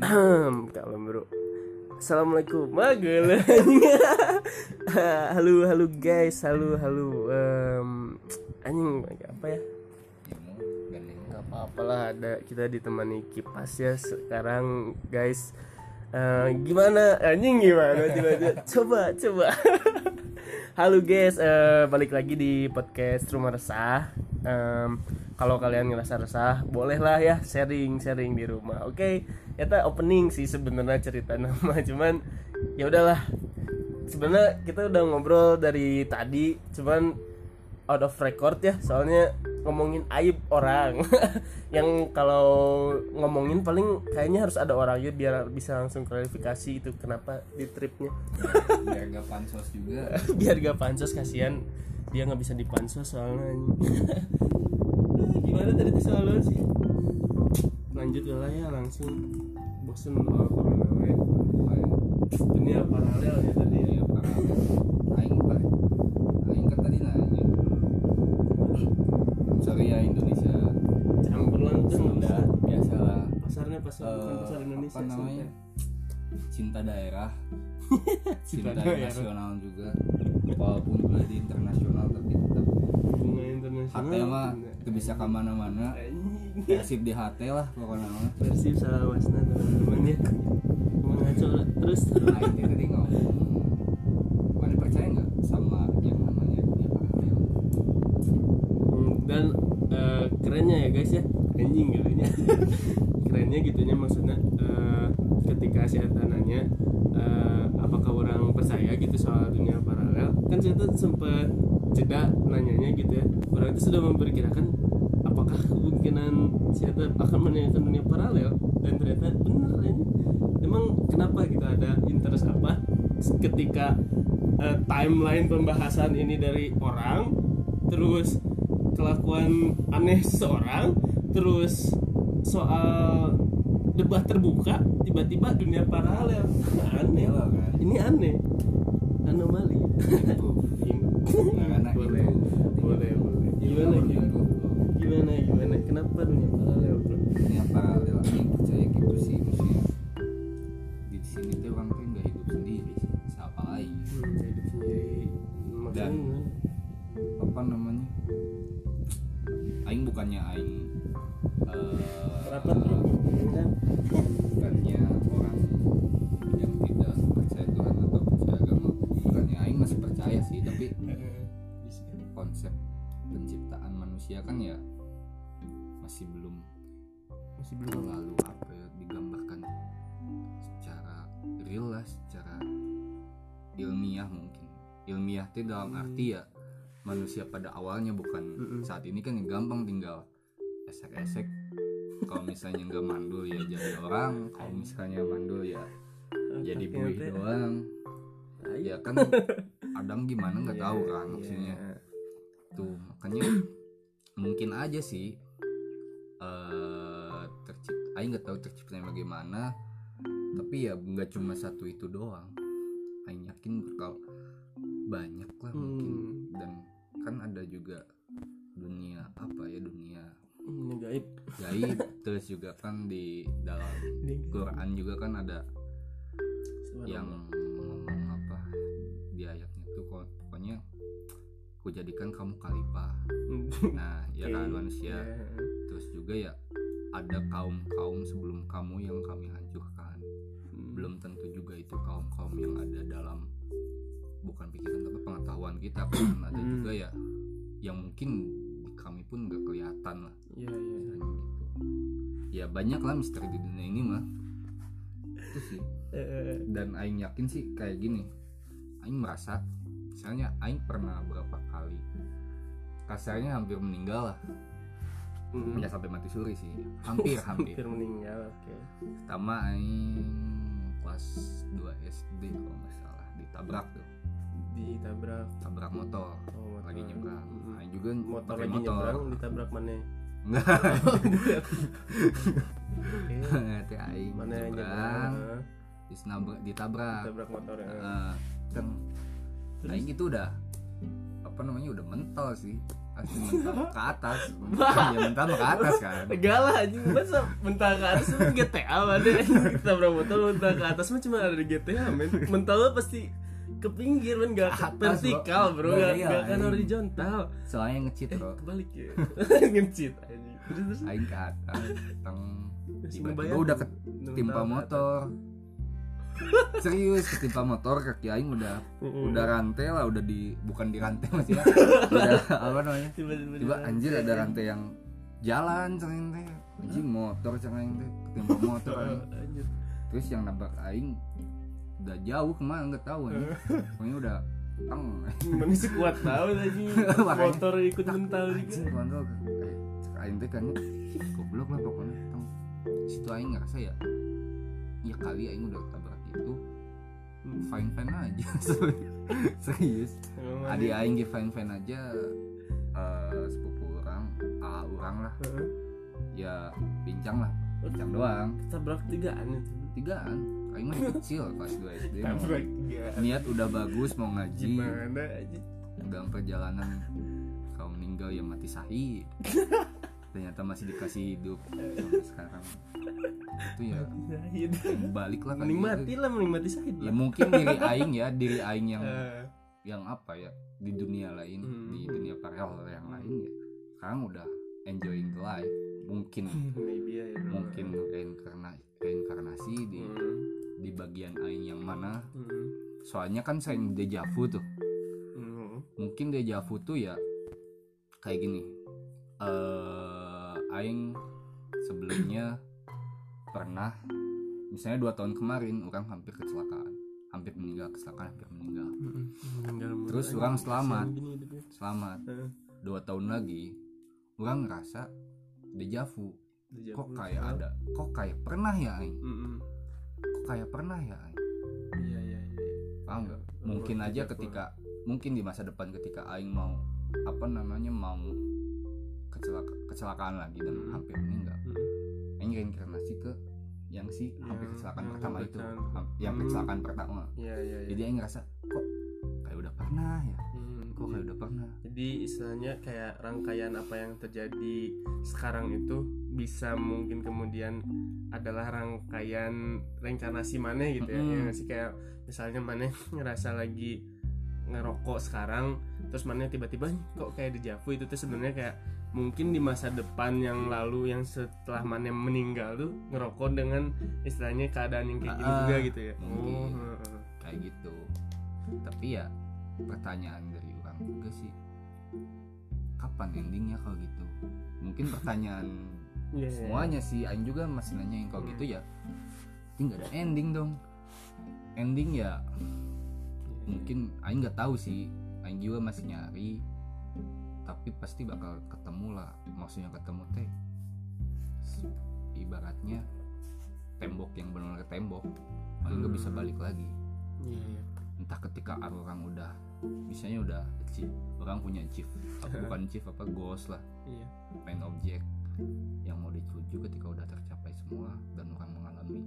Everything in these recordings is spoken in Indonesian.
kalau bro Assalamualaikum. Magel. Halo halo guys. Halo halo um, Anjing apa ya. Gak apa-apa lah ada kita ditemani kipas ya sekarang guys. Eh, Gimana? Anjing gimana? Tiba-tiba Coba coba. Halo guys. Eh, balik lagi di podcast Rumah Resah. Em, Kalau kalian ngerasa resah bolehlah ya sharing sharing di rumah Oke Kita opening sih sebenarnya cerita nama cuman ya udahlah. Sebenarnya kita udah ngobrol dari tadi cuman out of record ya soalnya ngomongin aib orang. Yang kalau ngomongin paling kayaknya harus ada orangnya biar bisa langsung klarifikasi itu kenapa di tripnya. Biar gak pansos juga. biar gak pansos kasihan. Dia nggak bisa dipansos soalnya. Gimana tadi soalnya sih? Lanjut lah ya langsung bosen soal corona we. dunia paralel ya tadi Ya paralel. Aing pak. Aing kan tadi nanya. Sorry ya Indonesia. campur langsung Sunda biasalah. pasarnya pasar bukan pasar Indonesia apa namanya? Cinta daerah. Cinta Cinta daerah. nasional juga. Walaupun udah di internasional tapi tetap bunga internasional hati mah bisa ke mana-mana. Persib di hati lah pokoknya. Persib salah wasna teman-teman ya emang ngaco lah. terus Aing teh tadi ngomong. Mana percaya nggak sama yang namanya dunia paralel? Hmm, dan eh, kerennya ya guys ya anjing katanya kerennya gitunya maksudnya eh, ketika si Eta nanya eh, apakah orang percaya gitu soal dunia paralel kan saya tuh sempet jeda nanyanya gitu ya orang itu sudah memperkirakan apakah kemungkinan si Eta akan menanyakan dunia paralel? Dan ternyata bener ini emang kenapa gitu ada interest apa? Ketika eh, timeline pembahasan ini dari orang terus kelakuan aneh seseorang terus soal debat terbuka tiba-tiba dunia paralel. Aneh Gila kan? ini aneh. Anomali. Nah, karena boleh itu. boleh boleh. Gimana gimana gimana kenapa dunia paralel bro dunia paralel Aing percaya gitu sih maksudnya. Di sini tuh orang tuh nggak hidup sendiri sih siapa lain hmm, hidup sendiri. Dan- apa namanya? Aing bukannya Aing itu dalam Hmm. arti ya manusia pada awalnya bukan Mm-mm. saat ini kan gampang tinggal esek-esek. Kalau misalnya nggak mandul ya jadi orang kalau misalnya mandul ya jadi Otaknya buih doang. Ya kan Adam gimana nggak tahu kan Iya, maksudnya. iya. tuh makanya mungkin aja sih eh tercipta Aing nggak tahu terciptanya bagaimana tapi ya nggak cuma satu itu doang. Aing yakin bakal banyak lah mungkin. Hmm. dan kan ada juga dunia apa ya dunia ini gaib. gaib. Terus juga kan di dalam Quran juga kan ada yang ngomong apa di ayatnya tuh. Kok- pokoknya ku jadikan kamu khalifah. Nah ya kan manusia. iya. terus juga ya ada kaum kaum sebelum kamu yang kami hancurkan. Hmm. belum tentu juga itu kaum kaum yang ada dalam bukan pikiran tapi pengetahuan kita kan ada Hmm. juga ya. Yang mungkin kami pun nggak kelihatan lah. Iya iya. Misalnya gitu. Ya banyak lah misteri di dunia ini mah. Itu sih. Eh, dan Aing yakin sih kayak gini Aing merasa misalnya Aing pernah berapa kali kasarnya hampir meninggal lah. Mm. ya sampai mati suri sih. Hampir hampir. Hampir meninggal oke. Pertama Aing kelas 2 SD kalau nggak salah ditabrak tuh ditabrak. Tabrak motor. Oh, motor. lagi nyebrang. Mm-mm. Aing juga motor lagi motor. nyebrang ditabrak mana? Enggak Oke. teh Aing mana nyebrang? Nabrak ditabrak. Ditabrak motor ya. Eh, kan. Terus? Aing itu udah apa namanya udah mental sih. Pasti mental ke atas. Ya mental ke atas kan. Lah anjing. Masa mental ke atas itu GTA ada kita berapa motor mental ke atas mah cuma ada di GTA men. Mental lo pasti ke pinggir men gak Atas, vertikal bro. bro gak, Iya, gak kan horizontal. Soalnya ngecit eh bro. kebalik ya. Ngecit terus terus aing ke atas teng Terus tiba-tiba udah ketimpa motor. serius ketimpa motor kaki aing udah udah rantai lah udah di bukan di rantai masih ya udah apa namanya? Tiba-tiba tiba anjir ada rantai yang jalan cengeng teh. Anjing motor cengeng teh. Ketimpa motor aing. terus yang nabrak aing udah jauh ke mana nggak tahu anjing pokoknya udah teng. Manusia kuat lagi Makanya. motor ikut mental juga. kontol eh, cek aing teh kan goblok lah pokoknya teng. Situ aing ngerasa ya ya kali aing udah tabrak itu fine fine aja. Serius. Adik aing ge fine fine aja eh sepupu orang ah orang lah. Ya bincang lah bincang doang. Tabrak tigaan itu. Tigaan aing masih kecil kelas 2 SD niat udah bagus mau ngaji. Gimana aja perjalanan. Kau meninggal ya mati sahih ternyata masih dikasih hidup sampai sekarang. Itu ya balik lah kan mending mati lah mending mati ya mungkin diri aing ya diri aing yang Eh, yang apa ya di dunia lain Hmm. di dunia paralel yang lain ya. Sekarang udah enjoying the life. Mungkin maybe ya ya, mungkin reinkarna reinkarnasi di Hmm, di bagian aing yang mana. Hmm, soalnya kan saya deja vu tuh. Hmm. mungkin deja vu tuh ya kayak gini. Eh aing sebelumnya pernah misalnya dua tahun kemarin orang hampir kecelakaan. Hampir meninggal kecelakaan hampir meninggal. Hmm, meninggal Terus orang selamat. Selamat dua tahun lagi orang ngerasa deja vu. Deja kok kayak ada kok kayak pernah ya aing? Hmm, hmm. Kok kayak pernah ya iya iya iya paham nggak Oh, mungkin aja deja vu. ketika mungkin di masa depan ketika aing mau apa namanya mau kecelaka, kecelakaan lagi dan Hmm. hampir meninggal Hmm. aing reinkarnasi ke yang si hampir Yang- kecelakaan yang pertama itu yang Hmm. kecelakaan pertama iya iya iya jadi aing ngerasa kok kayak udah pernah ya kok kayak udah pernah Jadi istilahnya kayak rangkaian apa yang terjadi sekarang itu bisa mungkin kemudian adalah rangkaian reinkarnasi mana gitu ya. Mm-mm. Ya nggak sih kayak misalnya mana ngerasa lagi ngerokok sekarang terus mana tiba-tiba "Ih, kok kayak dejavu itu tuh sebenarnya kayak mungkin di masa depan yang lalu yang setelah mana meninggal tuh ngerokok dengan istilahnya keadaan yang kayak Ah, juga gitu ya. mungkin. Oh, kayak gitu tapi ya pertanyaan dari juga sih. Kapan endingnya kalau gitu? Mungkin pertanyaan iya. semuanya sih. Aing juga masih nanyain kalau Hmm. gitu ya. Ini nggak ada ending dong. Ending ya mungkin Aing nggak tahu sih. Aing juga masih nyari. Tapi pasti bakal ketemu lah. Maksudnya ketemu teh ibaratnya tembok yang benar-benar tembok. Paling nggak bisa Hmm. balik lagi. Iya, iya. entah ketika orang udah misalnya udah achieve orang punya achieve bukan achieve apa goals lah Iya. main objek yang mau dituju ketika udah tercapai semua dan orang mengalami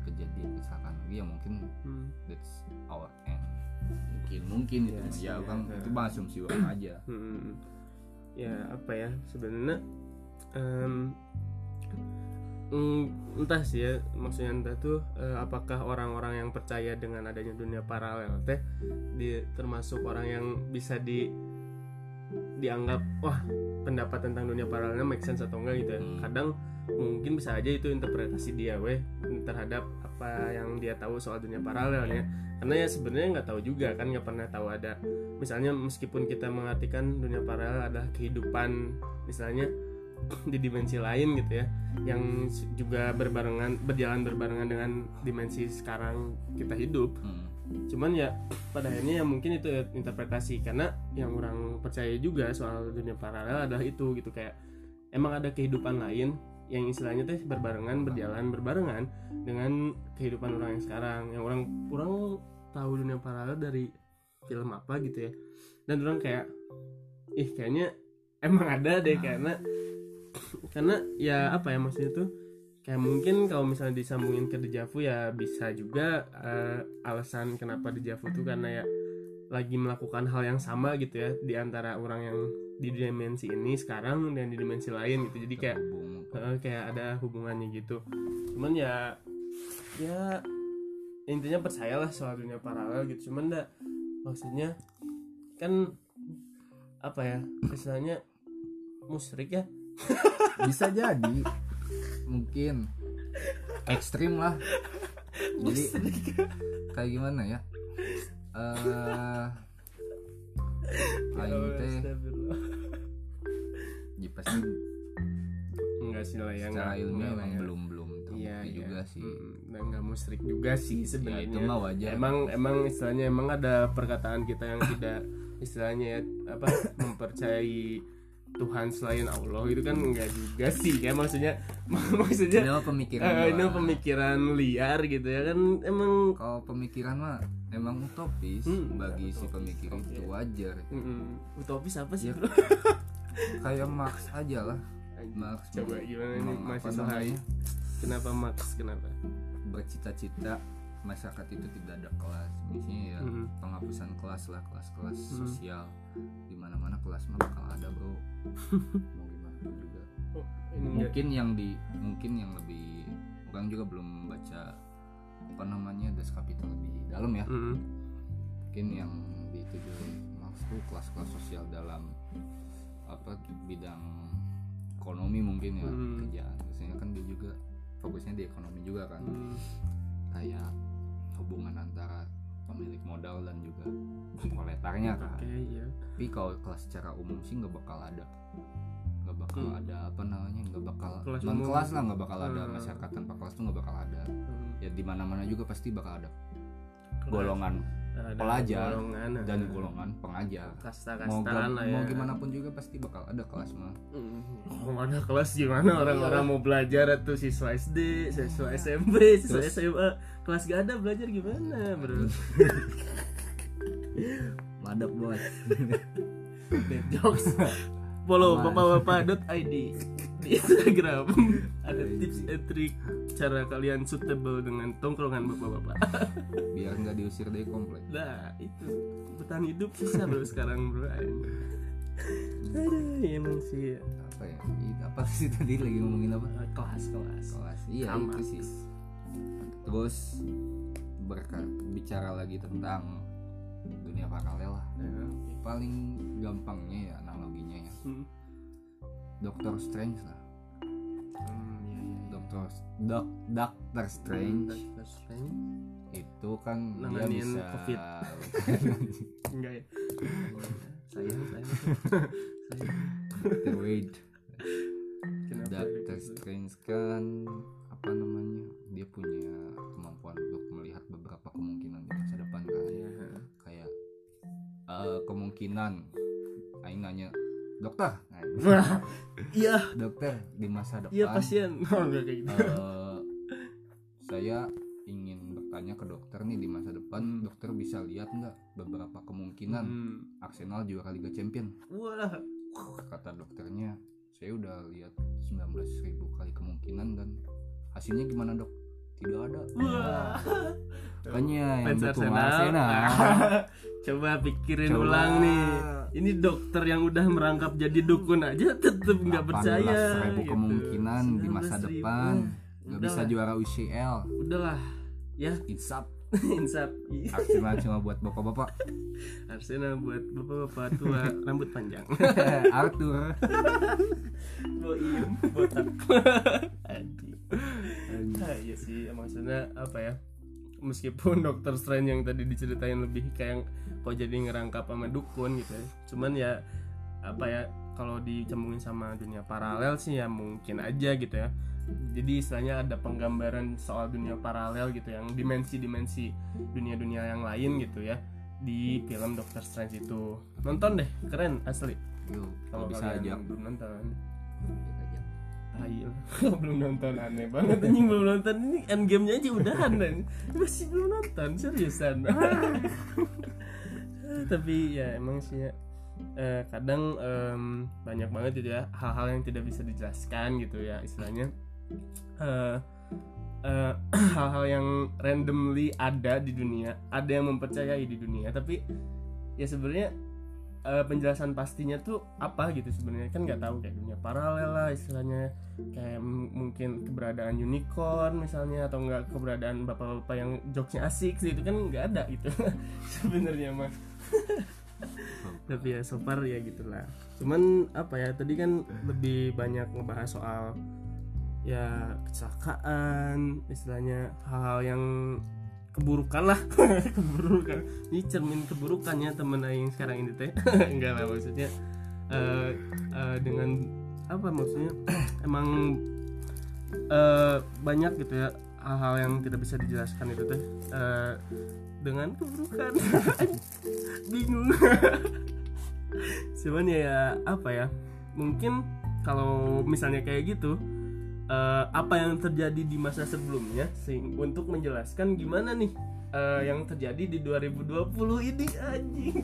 kejadian kecelakaan lagi ya mungkin Hmm. that's our end mungkin mungkin itu Iya ya ya. orang itu mah asumsi orang aja Hmm. ya apa ya sebenarnya mm, entah sih ya maksudnya entah tuh eh, apakah orang-orang yang percaya dengan adanya dunia paralel teh di termasuk orang yang bisa di dianggap wah pendapat tentang dunia paralelnya make sense atau enggak gitu ya. Hmm. kadang mungkin bisa aja itu interpretasi dia weh terhadap apa yang dia tahu soal dunia paralelnya karena ya sebenarnya nggak tahu juga kan nggak pernah tahu ada. Misalnya meskipun kita mengartikan dunia paralel adalah kehidupan misalnya di dimensi lain gitu ya yang juga berbarengan berjalan berbarengan dengan dimensi sekarang kita hidup. Hmm. cuman ya pada akhirnya ya mungkin itu interpretasi karena yang orang percaya juga soal dunia paralel adalah itu gitu kayak emang ada kehidupan lain yang istilahnya teh berbarengan berjalan berbarengan dengan kehidupan orang yang sekarang. Yang orang kurang tahu dunia paralel dari film apa gitu ya. Dan orang kayak ih kayaknya emang ada deh karena karena ya apa ya maksudnya tuh? Kayak mungkin kalau misalnya disambungin ke dejavu ya bisa juga eh, alasan kenapa dejavu tuh karena ya lagi melakukan hal yang sama gitu ya di antara orang yang di dimensi ini sekarang dan di dimensi lain gitu. Jadi kayak eh, kayak ada hubungannya gitu. Cuman ya ya intinya percayalah soal dunia paralel gitu. Cuman dah maksudnya kan apa ya istilahnya musrik ya bisa jadi. Mungkin ekstrim lah. Jadi kayak gimana ya? Eh aing teh ya pasti enggak sih lah ya secara ilmiah enggak lah emang ya. belum belum terbukti iya, iya. juga sih. Mm, dan nggak musrik juga sih ya sebenarnya. itu mah wajar. Emang emang istilahnya emang ada perkataan kita yang tidak istilahnya ya, apa mempercayai Tuhan selain Allah itu kan enggak juga sih ya maksudnya maksudnya ini pemikiran eh, ini pemikiran liar gitu ya kan emang kalau pemikiran mah emang utopis Hmm, bagi si utopis, pemikir oke. itu wajar. Mm, utopis apa sih Ya, bro? Kayak Marx aja lah. Marx coba gimana namanya, HI kenapa Max kenapa? Bercita-cita masyarakat itu tidak ada kelas. Misalnya ya Mm. penghapusan kelas lah kelas-kelas Hmm. sosial. Di mana-mana kelas mah bakal ada bro. Mau gimana pun juga. Oh, ini mungkin yang di mungkin yang lebih orang juga belum baca apa namanya Das Kapital lebih dalam ya. Mm, mungkin yang dituju Marx tuh kelas-kelas sosial dalam apa bidang ekonomi mungkin ya Hmm. kerjaan. Biasanya kan dia juga fokusnya di ekonomi juga kan. Mm, kayak hubungan antara pemilik modal dan juga proletarnya kan. Oke ya tapi kalau kelas secara umum sih nggak bakal ada. Nggak bakal Hmm. ada apa namanya nggak bakal Kelas non umum. kelas lah nggak bakal ada. Hmm. masyarakat tanpa kelas tuh nggak bakal ada. Mm, ya di mana mana juga pasti bakal ada. Kelas. golongan Ada pelajar golongan, dan ada golongan pengajar. mau, kasta-kastaan gam- lah ya. mau gimana pun juga pasti bakal ada kelas mah. Mm, Kalau ada kelas gimana? Orang-orang mau belajar tuh siswa SD, siswa SMP, siswa Terus? SMA kelas gak ada belajar gimana bro? madep bos Dead jokes. Follow Aman. bapak-bapak.id di Instagram ada tips and trick cara kalian suitable dengan tongkrongan bapak-bapak. biar nggak diusir dari komplek Nah itu bertahan hidup susah bro sekarang bro. Aduh, emang sih apa ya apa sih tadi lagi ngomongin apa kelas-kelas. kelas iya Sama. itu sih terus berka- bicara lagi tentang dunia paralel lah oke. paling gampangnya ya analoginya ya Hmm. Doctor Strange lah Hmm, iya, iya, iya. Doctor Doc Doctor Strange Doctor Strange. itu kan dia Nanganin bisa COVID. Enggak ya. Dr. Wade Kenapa Doctor? Strange kan apa namanya dia punya kemampuan untuk melihat beberapa kemungkinan di masa depan kan Iya. kayak eh, kemungkinan Aing nanya dokter Wah, iya, dokter di masa depan iya pasien. Oh, kayak gitu. eh, saya ingin bertanya ke dokter nih di masa depan dokter bisa lihat nggak beberapa kemungkinan Hmm. Arsenal juara Liga Champion Wah, kata dokternya saya udah lihat 19.000 kali kemungkinan dan hasilnya gimana dok tidak ada wah. makanya yang dukung Arsenal. Coba pikirin Coba. ulang nih. Ini dokter yang udah merangkap jadi dukun aja tetep nggak percaya. 18.000 gitu. kemungkinan di masa 19.000. depan nggak bisa juara UCL Udahlah, ya insap insap. Arsenal cuma buat bapak-bapak Arsenal buat bapak-bapak tua rambut panjang. Arthur Boim, botak. Nah, iya sih maksudnya apa ya? Meskipun dokter Strange yang tadi diceritain lebih kayak kok jadi ngerangkap sama dukun gitu ya. Cuman ya apa ya kalau dicembungin sama dunia paralel sih ya mungkin aja gitu ya. Jadi istilahnya ada penggambaran soal dunia paralel gitu yang dimensi-dimensi dunia-dunia yang lain gitu ya di film Doctor Strange itu. Nonton deh keren asli. Kalau bisa aja. belum nonton Aja. Ah, iya. belum nonton aneh banget. Anjing belum nonton. Ini endgame nya aja udahan dan masih belum nonton seriusan. Tapi ya emang sih ya. Eh, kadang em, banyak banget gitu ya hal-hal yang tidak bisa dijelaskan gitu ya istilahnya. Eh, eh, hal-hal yang randomly ada di dunia ada yang mempercayai di dunia. Tapi ya sebenarnya eh, penjelasan pastinya tuh apa gitu sebenarnya? Kan nggak tahu kayak dunia paralel lah istilahnya. Kayak mungkin keberadaan unicorn misalnya atau enggak keberadaan bapak-bapak yang jokesnya asik gitu kan nggak ada gitu sebenarnya mah. Tapi ya so far ya gitulah. Cuman apa ya tadi kan lebih banyak ngebahas soal ya kecelakaan istilahnya hal-hal yang keburukan lah. Keburukan. Ini cermin keburukannya temen Aing sekarang ini teh. Enggak lah maksudnya eh, eh, dengan apa maksudnya? Emang eh, banyak gitu ya hal-hal yang tidak bisa dijelaskan itu teh. Eh, dengan keburukan. Bingung. Cuman ya, ya apa ya? Mungkin kalau misalnya kayak gitu eh, apa yang terjadi di masa sebelumnya sing untuk menjelaskan gimana nih eh, yang terjadi di 2020 ini anjing.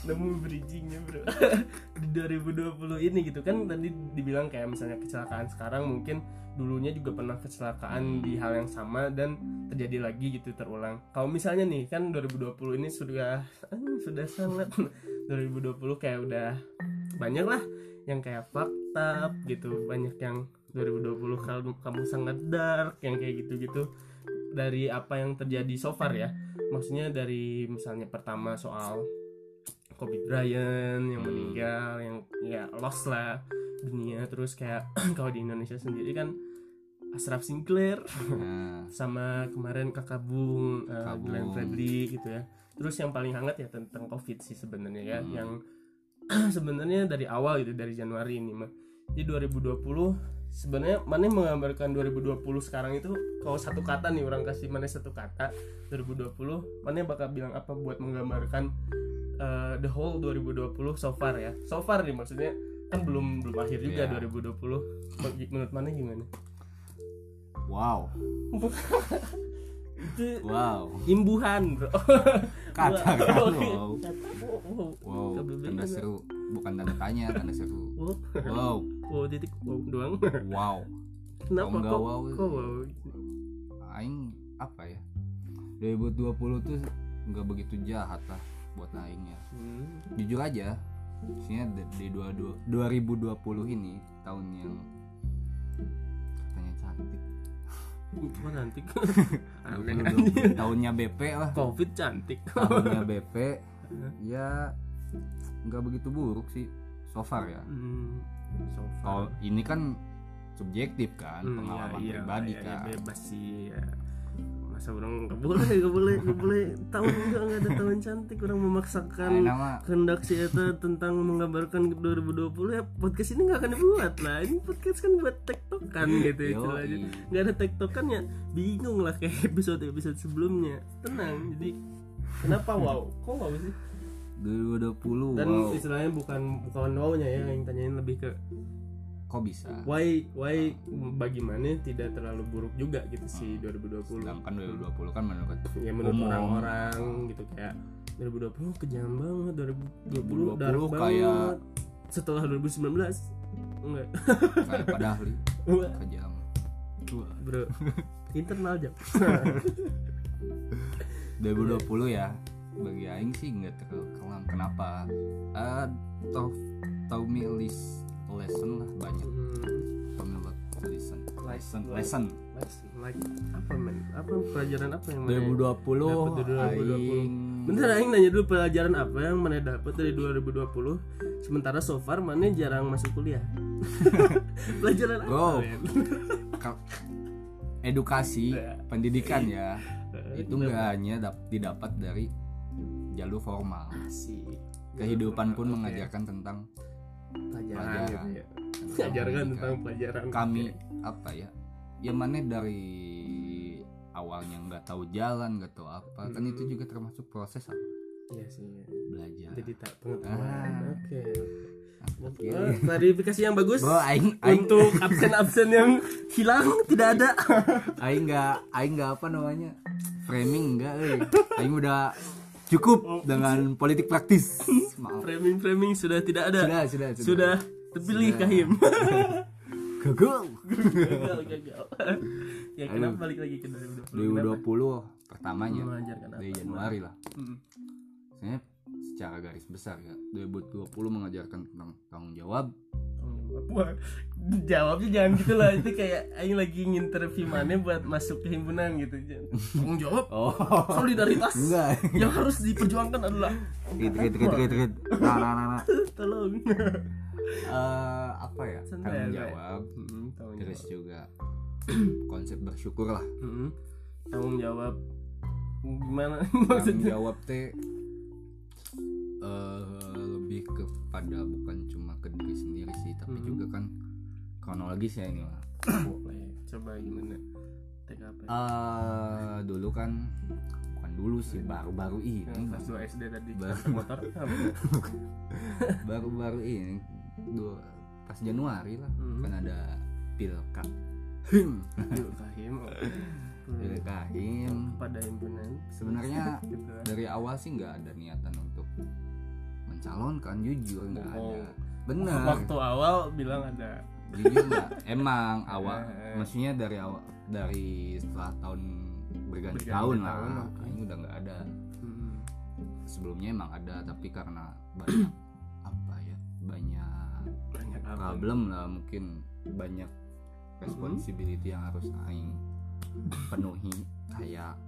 Nemu bridgingnya bro. Di 2020 ini gitu. Kan tadi dibilang kayak misalnya kecelakaan sekarang mungkin dulunya juga pernah kecelakaan di hal yang sama dan terjadi lagi gitu terulang. Kalau misalnya nih kan 2020 ini sudah sudah sangat. 2020 kayak udah banyak lah yang kayak fakta gitu banyak yang 2020 kalau kamu sangat dark yang kayak gitu-gitu. Dari apa yang terjadi so far ya. Maksudnya dari misalnya pertama soal Kobe Bryant yang meninggal yang ya lost lah dunia. Terus kayak kalau di Indonesia sendiri kan Ashraf Sinclair nah, sama kemarin kakak Bung uh, Glenn. Fredly gitu ya. Terus yang paling hangat ya tentang covid sih sebenarnya ya Hmm. yang sebenarnya dari awal gitu dari Januari ini mah. Di 2020 sebenarnya mana menggambarkan 2020 sekarang itu kalau satu kata nih orang kasih mana satu kata 2020 mana bakal bilang apa buat menggambarkan uh, the whole 2020 so far ya? So far nih maksudnya kan belum belum akhir juga Iya. 2020 Bagi- menurut mana gimana? Wow. Itu wow. imbuhan bro. Kata kan wow wow, wow. wow seru bukan tanda tanya tanda seru Wow, wow wow titik wow doang. wow Kenapa kok? wow, Kok wow? aing apa ya 2020 tuh nggak begitu jahat lah buat aing ya Hmm. jujur aja maksudnya di, di dua, dua, 2020 ini tahun yang katanya cantik Kok cantik? Aneh 2020, anjir. tahunnya BP lah Covid cantik. tahunnya BP ya nggak begitu buruk sih so far ya. Hmm. So far. kalau ini kan subjektif kan Hmm, pengalaman ya, iya, pribadi ya, ya, kan. bebas sih ya. Masa orang nggak boleh, nggak boleh, nggak boleh tahun enggak nggak ada tahun cantik. Orang memaksakan kehendak si Eta tentang menggambarkan 2020 ya podcast ini nggak akan dibuat lah. Ini podcast kan buat tektokan gitu istilahnya. Nggak ada tektokan ya bingung lah kayak episode episode sebelumnya. Tenang jadi kenapa wow? Kok wow sih 2020 dan wow. istilahnya bukan bukan wownya ya yang tanyain lebih ke kok bisa? why why bagaimana tidak terlalu buruk juga gitu si 2020 sedangkan 2020 kan menurut ya menurut orang-orang gitu kayak 2020 kejam banget 2020 dark 2020 banget. kayak- setelah 2019 enggak. Kayak pada ahli. Kejam. Bro internal jam 2020 ya bagi aing sih nggak terlalu kelam. Kenapa? Eh tau tau me list lesson lah banyak. Hmm, tau me lot lesson Like- lesson like- lesson like apa men? Apa pelajaran apa yang mana? 2020 Dapet dari 2020. aing. Bentar aing nanya dulu pelajaran apa yang mana dapat dari 2020 Sementara so far mana jarang masuk kuliah. Pelajaran apa ka- edukasi Iya. pendidikan ya. Eh, itu nggak hanya dap- didapat dari jalur formal Asik. kehidupan pun Oke. mengajarkan tentang pelajaran, pelajaran. gitu ya. pendidikan. tentang pelajaran kami Oke. apa ya ya mana dari awalnya nggak tahu jalan nggak tahu apa kan Hmm. itu juga termasuk proses apa Iya sih. belajar Jadi tak pengetahuan. Ah. Oke. Oke. Oh, klarifikasi yang bagus. Bro, aing aing Untuk absen-absen yang hilang tidak ada. aing nggak aing nggak apa namanya framing enggak eh aing udah cukup dengan politik praktis maaf Framing-framing sudah tidak ada. sudah sudah Sudah terpilih Sudah. Kahim. gagal gagal, gagal. ya kenapa Aduh. balik lagi ke 2020? 2020 pertamanya Mengajarkan apa? dari Januari lah Hmm. saya secara garis besar ya 2020 mengajarkan tentang tanggung jawab Wah, jawabnya jangan gitu lah. Itu kayak aing lagi nginterview mana buat masuk ke himpunan gitu. Tanggung jawab oh. solidaritas enggak. yang harus diperjuangkan adalah rit rit rit rit rit nah nah nah, nah. tolong. Eh, apa ya? Tanggung jawab. Mm, tanggung terus jawab. juga konsep bersyukur lah. Mm, tanggung jawab. Gimana? Tanggung maksudnya? jawab teh eh lebih kepada bukan kronologis ya ini mah. Coba gimana? TKP eh dulu kan bukan dulu sih baru-baru ini kelas 2 SD tadi Baru. motor baru-baru ini dua pas Januari lah Mhm. kan ada pilka Yuk, kahim pilkahim pada himpunan sebenarnya gitu dari awal sih nggak ada niatan untuk mencalonkan jujur nggak ada. Bohong. bener. Waktu awal bilang ada jujur nggak? Emang awal Eh, eh. maksudnya dari awal dari setelah tahun berganti Berganti tahun tahun, lah oke. ini udah nggak ada. Mm, sebelumnya emang ada tapi karena banyak apa ya banyak banyak apa? problem lah mungkin. Banyak responsibility yang harus aing penuhi. Kayak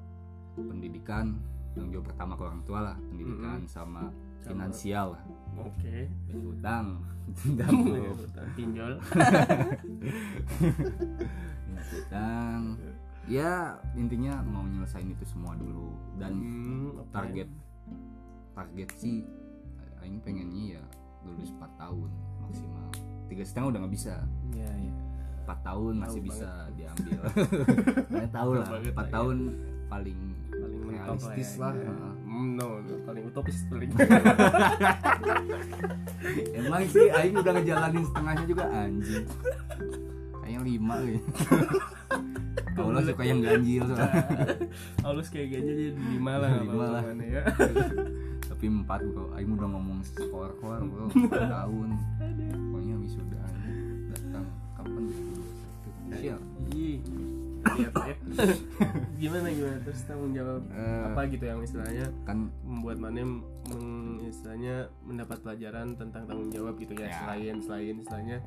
pendidikan tanggung jawab pertama ke orang tua lah. Pendidikan sama finansial. Lah oke. Bayar utang dan pinjol. Utang ya intinya mau nyelesain itu semua dulu. Dan Hmm, oke. target target sih aing pengennya ya lulus 4 tahun maksimal. Tiga setengah udah nggak bisa. Ya ya 4 tahun masih Tahu bisa diambil. Saya tahu lah Tahu banget 4 lah ya. tahun paling paling mentok realistis ya. lah. Iya. No, no, paling utopis paling. Emang sih aing udah ngejalanin setengahnya juga anjing. Kayaknya lima gitu Allah suka yang ganjil soalnya. halus kayak gini jadi lima lah Lima lah. ya. Tapi empat bro. Aing udah ngomong skor skor bro. 4 tahun pokoknya wisuda datang. Kapan? Siap Lihat ya. gimana gimana terus tanggung jawab Eh, apa gitu yang istilahnya kan membuat mana meng, istilahnya mendapat pelajaran tentang tanggung jawab gitu ya, Ya. selain selain istilahnya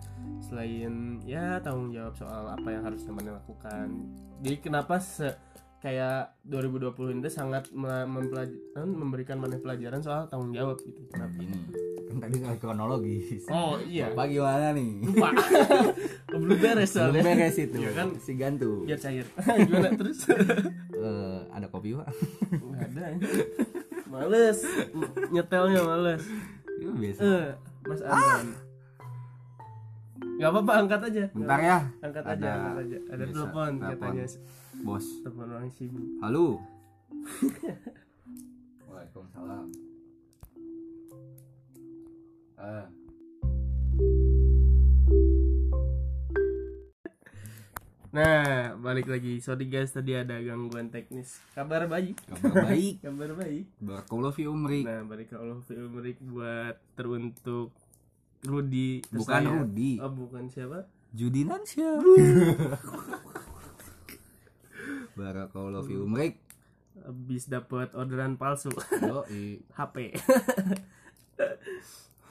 selain ya tanggung jawab soal apa yang harus mana lakukan jadi kenapa se kayak 2020 ini sangat kan, memberikan mana pelajaran soal tanggung jawab gitu. Kenapa? gini. Kan tadi soal kronologis oh iya. Bapak gimana nih? Lupa. Belum beres belum soalnya beres itu. Iya kan? si gantu. Biar cair. Gimana terus? Eh, ada kopi pak? Nggak ada males. Nyetelnya males. Itu biasa. Eh mas Arman. Nggak apa-apa angkat aja. Bentar ya. Angkat aja Ada- angkat aja. Ada telepon. katanya bos. Telepon orang sibuk. Halo. Waalaikumsalam. Ah nah balik lagi. Sorry guys tadi ada gangguan teknis. Kabar baik. Kabar baik. Kabar baik. Barakallahu fi umrik nah balik ke Allah Filmrik buat teruntuk Rudi. Bukan saya. Rudi. Oh bukan siapa? Judinansyah barakallahu fi umrik habis dapat orderan palsu Yoi. HP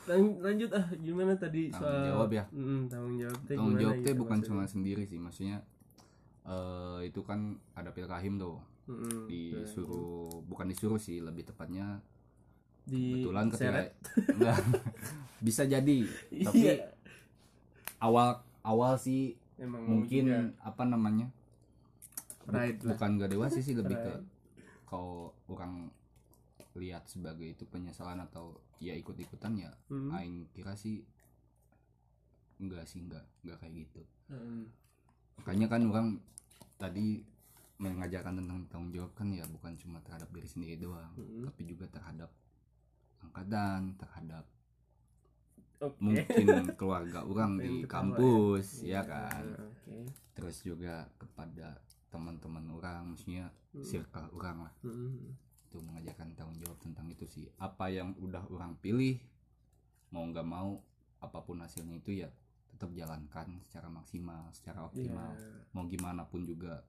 Lan- lanjut ah gimana tadi Tanggung soal jawab ya? Mm, tanggung jawab teh tanggung jawab teh gitu bukan maksudnya? cuma sendiri sih maksudnya eh itu kan ada pilkahim tuh Mm-mm, disuruh bukan disuruh sih lebih tepatnya di kebetulan ketika enggak bisa jadi tapi Iya. awal awal sih emang mungkin juga. apa namanya Pride bu- lah. bukan gak dewasa sih lebih ke kalau orang lihat sebagai itu penyesalan atau ya ikut-ikutan ya Mm. aing kira sih enggak sih enggak enggak kayak gitu Mm. makanya kan orang tadi mengajarkan tentang tanggung jawab kan ya bukan cuma terhadap diri sendiri doang Mm. tapi juga terhadap angkatan terhadap Oke. mungkin keluarga orang di ketawa kampus ya. ya kan Oke. terus juga kepada teman-teman orang maksudnya Mm. circle orang lah Mm. itu mengajarkan tanggung jawab tentang itu sih apa yang udah orang pilih mau nggak mau apa pun hasilnya itu ya tetap jalankan secara maksimal secara optimal Iya. mau gimana pun juga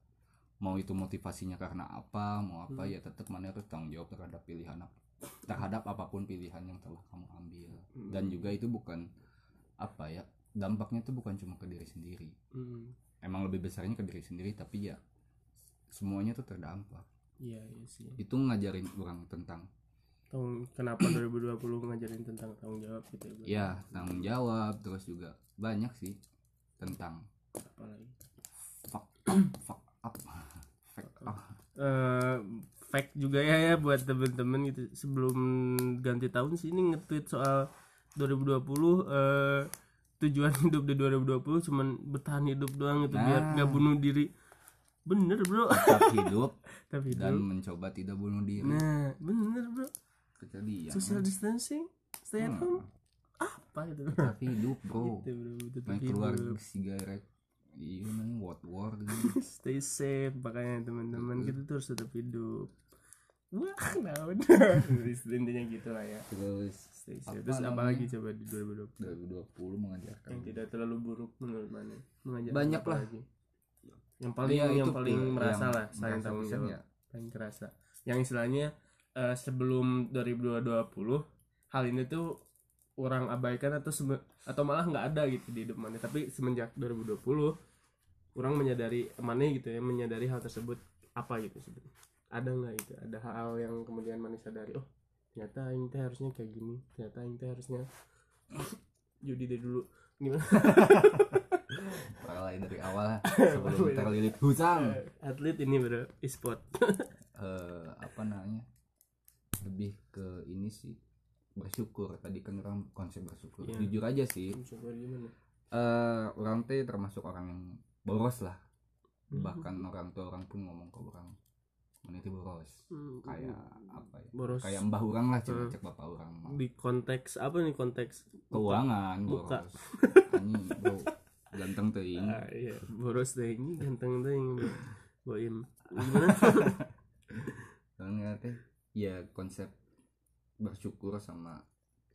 mau itu motivasinya karena apa mau apa Hmm. ya tetap mana harus tanggung jawab terhadap pilihan ap- terhadap apa pun pilihan yang telah kamu ambil Hmm. dan juga itu bukan apa ya dampaknya itu bukan cuma ke diri sendiri Hmm. emang lebih besarnya ke diri sendiri tapi ya semuanya tuh terdampak. Iya iya sih. Itu ngajarin orang tentang tahun kenapa 2020 ngajarin tentang tanggung jawab gitu ya ya tanggung jawab terus juga banyak sih tentang apa lagi fuck up fuck up fuck up. Eh fact juga ya ya buat temen-temen gitu. Sebelum ganti tahun sih ini nge-tweet soal 2020 eh tujuan hidup di 2020 cuman bertahan hidup doang gitu biar Nah. nggak bunuh diri bener bro. Tetap hidup tapi dan hidup mencoba tidak bunuh diri. Nah bener bro. Kejadian social distancing stay at Hmm. home apa gitu tetap hidup bro. Gitu bro tetap main keluar sigaret. Iya namanya what war gitu. Stay safe makanya teman-teman kita tuh harus tetap hidup. Wah nah udah intinya gitu lah ya. Terus stay safe. Apa terus apa lagi coba di 2020 2020 mengajarkan. Yang tidak terlalu buruk menurut mana? Mengajar Banyak lah. lagi? Yang paling Iya, yang paling merasa yang lah merasa tanggung jawab ya. paling kerasa. Yang istilahnya eh, sebelum 2020 hal ini tuh orang abaikan atau atau malah nggak ada gitu di hidup mana. Tapi semenjak 2020 orang menyadari mana gitu ya menyadari hal tersebut apa gitu sebenarnya. Ada nggak itu ada hal yang kemudian mana sadari oh ternyata ini teh harusnya kayak gini ternyata ini teh harusnya judi deh dulu. Gimana mulai dari awal sebelum terlilit hutang atlet ini bro e-sport. Eh apa namanya? Lebih ke ini sih bersyukur. Tadi kan orang konsep bersyukur. Iya. jujur aja sih. Gimana? Eh orang teh termasuk orang yang boros lah. Hmm. bahkan orang tua orang pun ngomong ke orang mana itu boros? Hmm, kayak apa ya? Boros. Kayak mbah orang lah cek Hmm. cek bapak orang mah. di konteks apa nih konteks? Keuangan Muka. boros. Anjing bro ganteng teuing ah, iya. Boros ini ganteng deh yang boim gimana? Soalnya teh ya konsep bersyukur sama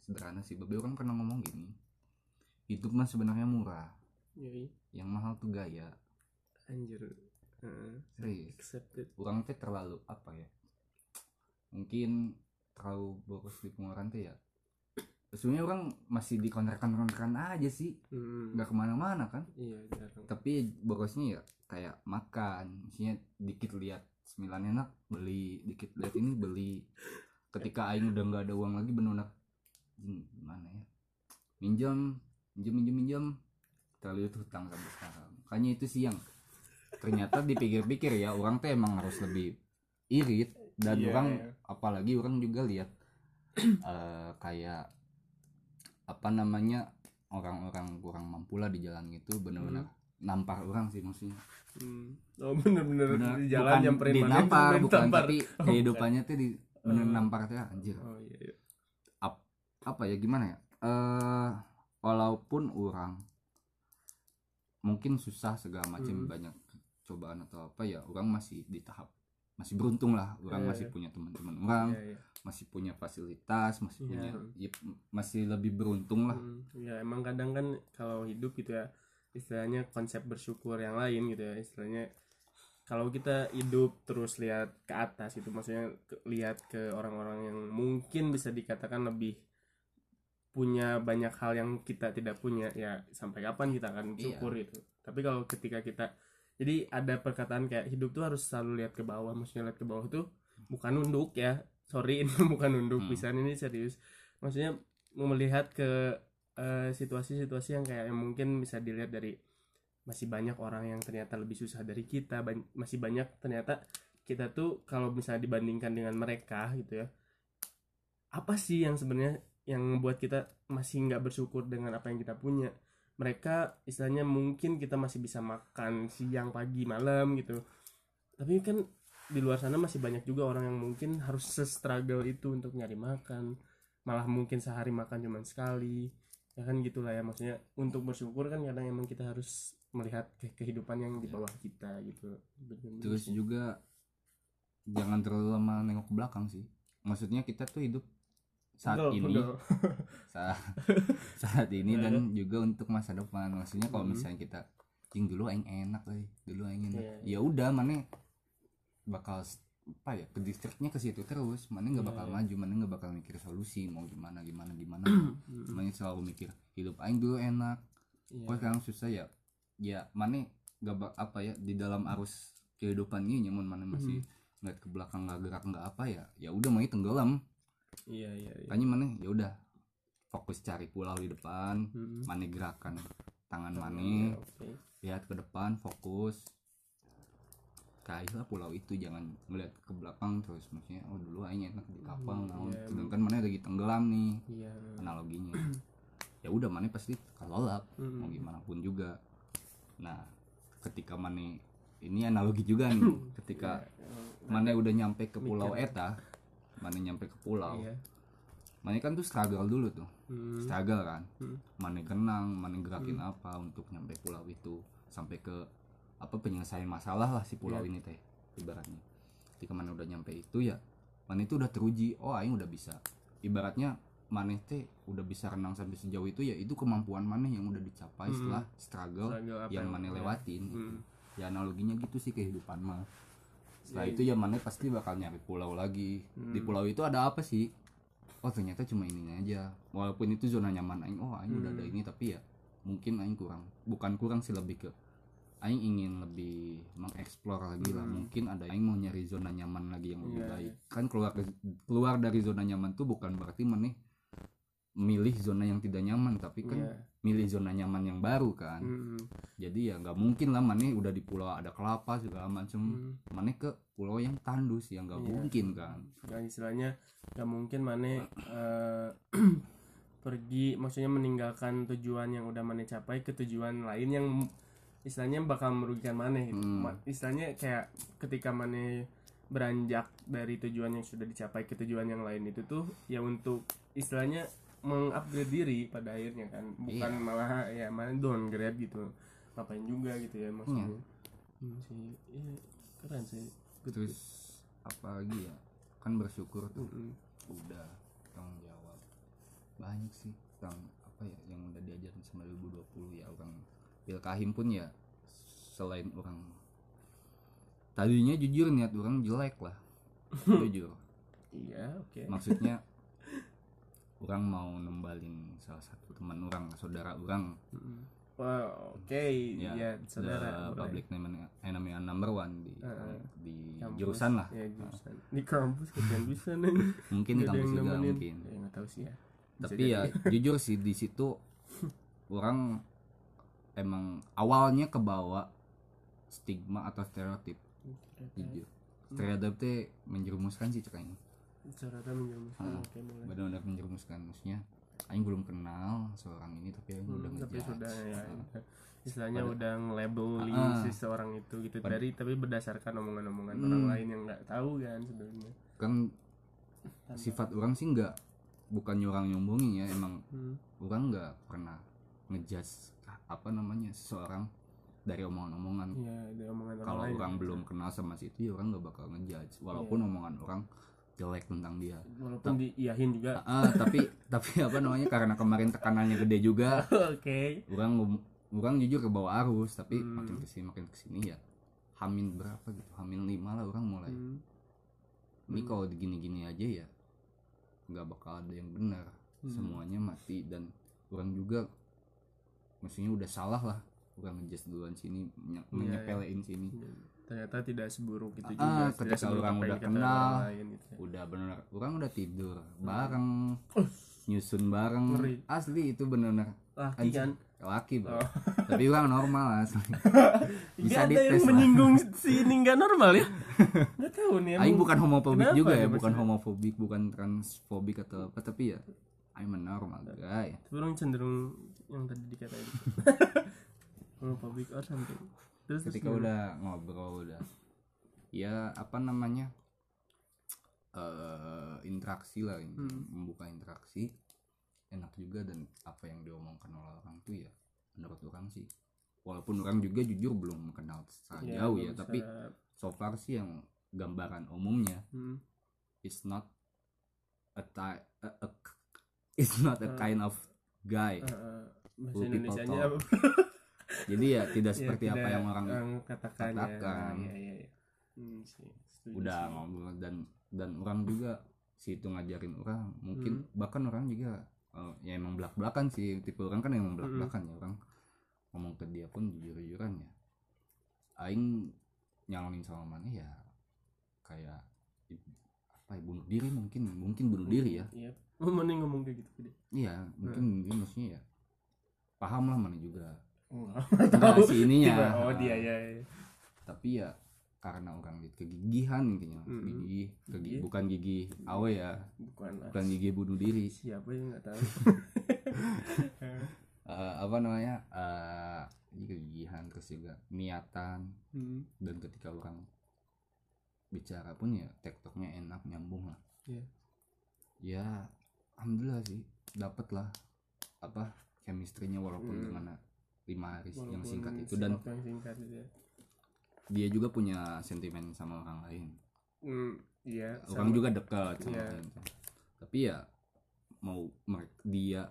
sederhana sih. Babe orang pernah ngomong gini hidup mah sebenarnya murah Yoi. yang mahal tuh gaya. Anjir. Serius? Accepted. Orang teh terlalu apa ya mungkin terlalu boros di pengeluaran teh ya sebenarnya orang masih di kontrakan-kontrakan aja sih. Hmm, nggak ke mana-mana kan. Iya jarang. Tapi borosnya ya kayak makan. Maksudnya dikit lihat sembilan enak beli. Dikit lihat ini beli. Ketika aing udah nggak ada uang lagi benar gimana ya? Minjam minjam minjam minjam terlalu itu hutang sampai sekarang. Makanya itu sih yang ternyata dipikir-pikir ya orang teh emang harus lebih irit dan Iya, orang iya. apalagi orang juga lihat eh, kayak apa namanya orang-orang kurang mampu lah di jalan itu benar-benar nampar orang sih maksudnya Hmm. oh bener-bener Bener, di jalan bukan nyamperin mana, dinampar main bukan tampar. tapi Oh, kehidupannya tuh di bener Oh. nampar tuh anjir oh iya, iya. apa ya gimana ya eh walaupun orang mungkin susah segala macam Hmm. banyak cobaan atau apa ya orang masih di tahap masih beruntung lah orang Iya, masih iya. punya teman-teman orang Iya, iya. Masih punya fasilitas masih Iya. punya ya, masih lebih beruntung lah Hmm, ya emang kadang kan kalau hidup gitu ya istilahnya konsep bersyukur yang lain gitu ya istilahnya kalau kita hidup terus lihat ke atas gitu maksudnya ke- lihat ke orang-orang yang mungkin bisa dikatakan lebih punya banyak hal yang kita tidak punya ya sampai kapan kita akan Iya. syukur gitu tapi kalau ketika kita jadi ada perkataan kayak hidup tuh harus selalu lihat ke bawah maksudnya lihat ke bawah tuh bukan nunduk ya sorry ini bukan nunduk Hmm. pisan ini serius. Maksudnya melihat ke eh, situasi-situasi yang kayak yang mungkin bisa dilihat dari masih banyak orang yang ternyata lebih susah dari kita ban- masih banyak ternyata kita tuh kalau misalnya dibandingkan dengan mereka gitu ya apa sih yang sebenarnya yang membuat kita masih nggak bersyukur dengan apa yang kita punya? Mereka istilahnya mungkin kita masih bisa makan siang pagi malam gitu. Tapi kan di luar sana masih banyak juga orang yang mungkin harus se-struggle itu untuk nyari makan. Malah mungkin sehari makan cuma sekali. Ya kan gitulah ya maksudnya untuk bersyukur kan kadang emang kita harus melihat ke kehidupan yang di bawah kita gitu. Terus juga jangan terlalu lama nengok ke belakang sih. Maksudnya kita tuh hidup saat Pegel, ini. saat saat ini dan juga untuk masa depan. Maksudnya kalau Mhm. misalnya kita cing dulu aing enak euy. Dulu aing enak. Iya, ya udah mana bakal apa ya ke distriknya ke situ terus. Mana nggak bakal iya. maju mana nggak bakal mikir solusi mau gimana gimana gimana. Hmm. mana selalu mikir hidup aing dulu enak. Iya. kok sekarang susah ya ya mana nggak bak- apa ya di dalam arus kehidupan ini nyamun mana masih ngeliat ke belakang nggak gerak nggak apa ya ya udah mau tenggelam. Iya iya iya. Makanya mana ya udah fokus cari pulau di depan Hmm. mana gerakan tangan mana oke. Lihat ke depan fokus kayak lah pulau itu jangan ngeliat ke belakang terus. Maksudnya oh dulu aing enak di kapal Hmm, naon. iya, sedangkan mana lagi tenggelam nih iya. analoginya. Ya udah mana pasti kelelap Hmm. mau gimana pun juga. Nah ketika mana ini analogi juga nih. Ketika mana udah nyampe ke pulau Mikir. eta mana nyampe ke pulau iya. mana kan tuh struggle dulu tuh. Hmm. struggle kan. Hmm. mana kenang mana gerakin apa untuk nyampe pulau itu sampai ke apa penyelesaian masalah lah si pulau Iya. ini teh ibaratnya ketika mana udah nyampe itu ya mana itu udah teruji oh aing udah bisa ibaratnya mana teh udah bisa renang sampai sejauh itu ya itu kemampuan mana yang udah dicapai Hmm. setelah struggle Struggle yang mana ya. lewatin gitu. Hmm. ya analoginya gitu sih kehidupan mah setelah Ya, itu ya mana pasti bakal nyari pulau lagi di Hmm. pulau itu ada apa sih oh ternyata cuma ininya aja walaupun itu zona nyaman aing oh aing udah ada Hmm. ini tapi ya mungkin aing kurang bukan kurang sih lebih ke aing ingin lebih mengeksplor lagi lah Hmm. mungkin ada aing mau nyari zona nyaman lagi yang lebih Iya, baik kan keluar keluar dari zona nyaman tuh bukan berarti mana milih zona yang tidak nyaman tapi kan Iya. milih zona nyaman yang baru kan Hmm. jadi ya nggak mungkin lah mana udah di pulau ada kelapa segala macem Hmm. mana ke pulau yang tandus yang nggak Iya. mungkin kan Dan istilahnya gak mungkin Mane eh, pergi maksudnya meninggalkan tujuan yang udah Mane capai ke tujuan lain yang istilahnya bakal merugikan Mane gitu. Hmm. Istilahnya kayak ketika Mane beranjak dari tujuan yang sudah dicapai ke tujuan yang lain itu tuh ya untuk istilahnya mengupgrade diri pada akhirnya kan bukan Iya. malah ya malah downgrade gitu ngapain juga gitu ya maksudnya Hmm, sih iya, keren sih Good, terus apa lagi ya kan bersyukur tuh Mm-mm. udah tanggung jawab banyak sih tentang apa ya yang udah diajarin sama 2020 ya orang Pilkahim pun ya selain orang tadinya jujur niat orang jelek lah jujur iya oke maksudnya orang mau nembalin salah satu teman orang saudara orang. Wah, oke, ya, ya, saudara. public name enemy number one di Heeh. di Kampus. jurusan lah Ya, jurusan. Di kampus kalian bisa nih. mungkin di kampus juga nemenin. mungkin Ya, tahu sih ya. Bisa tapi jadi. ya jujur sih di situ orang emang awalnya kebawa stigma atau stereotip jujur stereotip teh menjerumuskan sih cekanya Saudara menjerumuskan. Ah. Oke, boleh. benar-benar menjerumuskan maksudnya Aing belum kenal seorang ini tapi Aing Hmm, udah tapi ngejudge sudah ya, udah. istilahnya Pada- udah nge-labeling Ah. si seorang itu gitu Pada- dari tapi berdasarkan omongan-omongan Hmm. orang lain yang nggak tahu kan sebenarnya kan sifat orang sih nggak bukan orang nyombongin ya emang Hmm. orang nggak pernah ngejudge apa namanya seseorang dari omongan-omongan Iya, dari omongan orang kalau orang belum kenal sama si itu ya orang nggak bakal ngejudge walaupun Iya. omongan orang jelek tentang dia walaupun diiyahin juga. ah tapi tapi apa namanya karena kemarin tekanannya gede juga Oke. orang ngom- orang jujur ke bawah arus tapi Hmm. makin ke sini makin ke sini ya hamin berapa gitu hamin lima lah orang mulai Hmm. ini kalau gini-gini aja ya nggak bakal ada yang benar Hmm. semuanya mati dan orang juga maksudnya udah salah lah orang ngejudge duluan sini Iya, menyepelein sini. Ternyata tidak seburuk itu Ah, juga ketika orang udah kenal, lain gitu ya. udah bener orang udah tidur bareng nyusun bareng. Oh. Ngeri. asli itu bener-bener laki kan? laki bro. Oh. tapi orang normal asli. Bisa ada yang menyinggung si ini nggak normal ya? Nggak tahu nih Aing bukan homofobik kenapa juga ya bukan homofobik bukan transfobik atau apa tapi ya I'm a normal guy tapi orang cenderung yang tadi dikatain. Homophobic or something terus ketika terus udah ngobrol udah. Ya apa namanya? Eh interaksi lah ini Hmm. membuka interaksi. Enak juga dan apa yang diomongkan oleh orang tuh ya menurut orang sih. Walaupun orang juga jujur belum kenal secara Ya, jauh ya tapi bisa- so far sih yang gambaran umumnya hmm, it's not a, a, a- it's not a Uh. kind of guy. Eh, eh, bahasa Indonesia nya talk. jadi ya tidak Ya, seperti apa tidak yang orang katakan, katakan. ya. Iya, iya, iya. Hmm, sih. Setuju udah sih. ngobrol dan dan orang juga si itu ngajarin orang mungkin bahkan orang juga eh, ya emang belak belakan sih tipe orang kan emang belak belakan ya orang ngomong ke dia pun jujur jujuran ya aing nyalonin sama mana ya kayak apa ya bunuh diri mungkin mungkin bunuh diri ya iya oh, mana yang ngomong kayak gitu ke dia iya mungkin dia maksudnya ya paham lah mana juga. Oh, Enggak sih ininya. Oh dia ya, ya. tapi ya karena orang kegigihan intinya. Mm-mm. gigi Gigih. bukan gigi awe ya. Bukan lah bukan gigi bunuh diri. Siapa yang nggak tahu. Eh, apa namanya? Eh ini kegigihan terus juga niatan. Hmm, dan ketika orang bicara pun ya tektoknya enak nyambung lah. Iya. ya alhamdulillah sih. Dapet lah apa chemistry-nya walaupun Hmm. dengan lima hari yang walaupun singkat itu dan yang singkat itu ya. dia juga punya sentimen sama orang lain Hmm, iya orang sama. juga dekat sama Iya. orang lain. tapi ya mau dia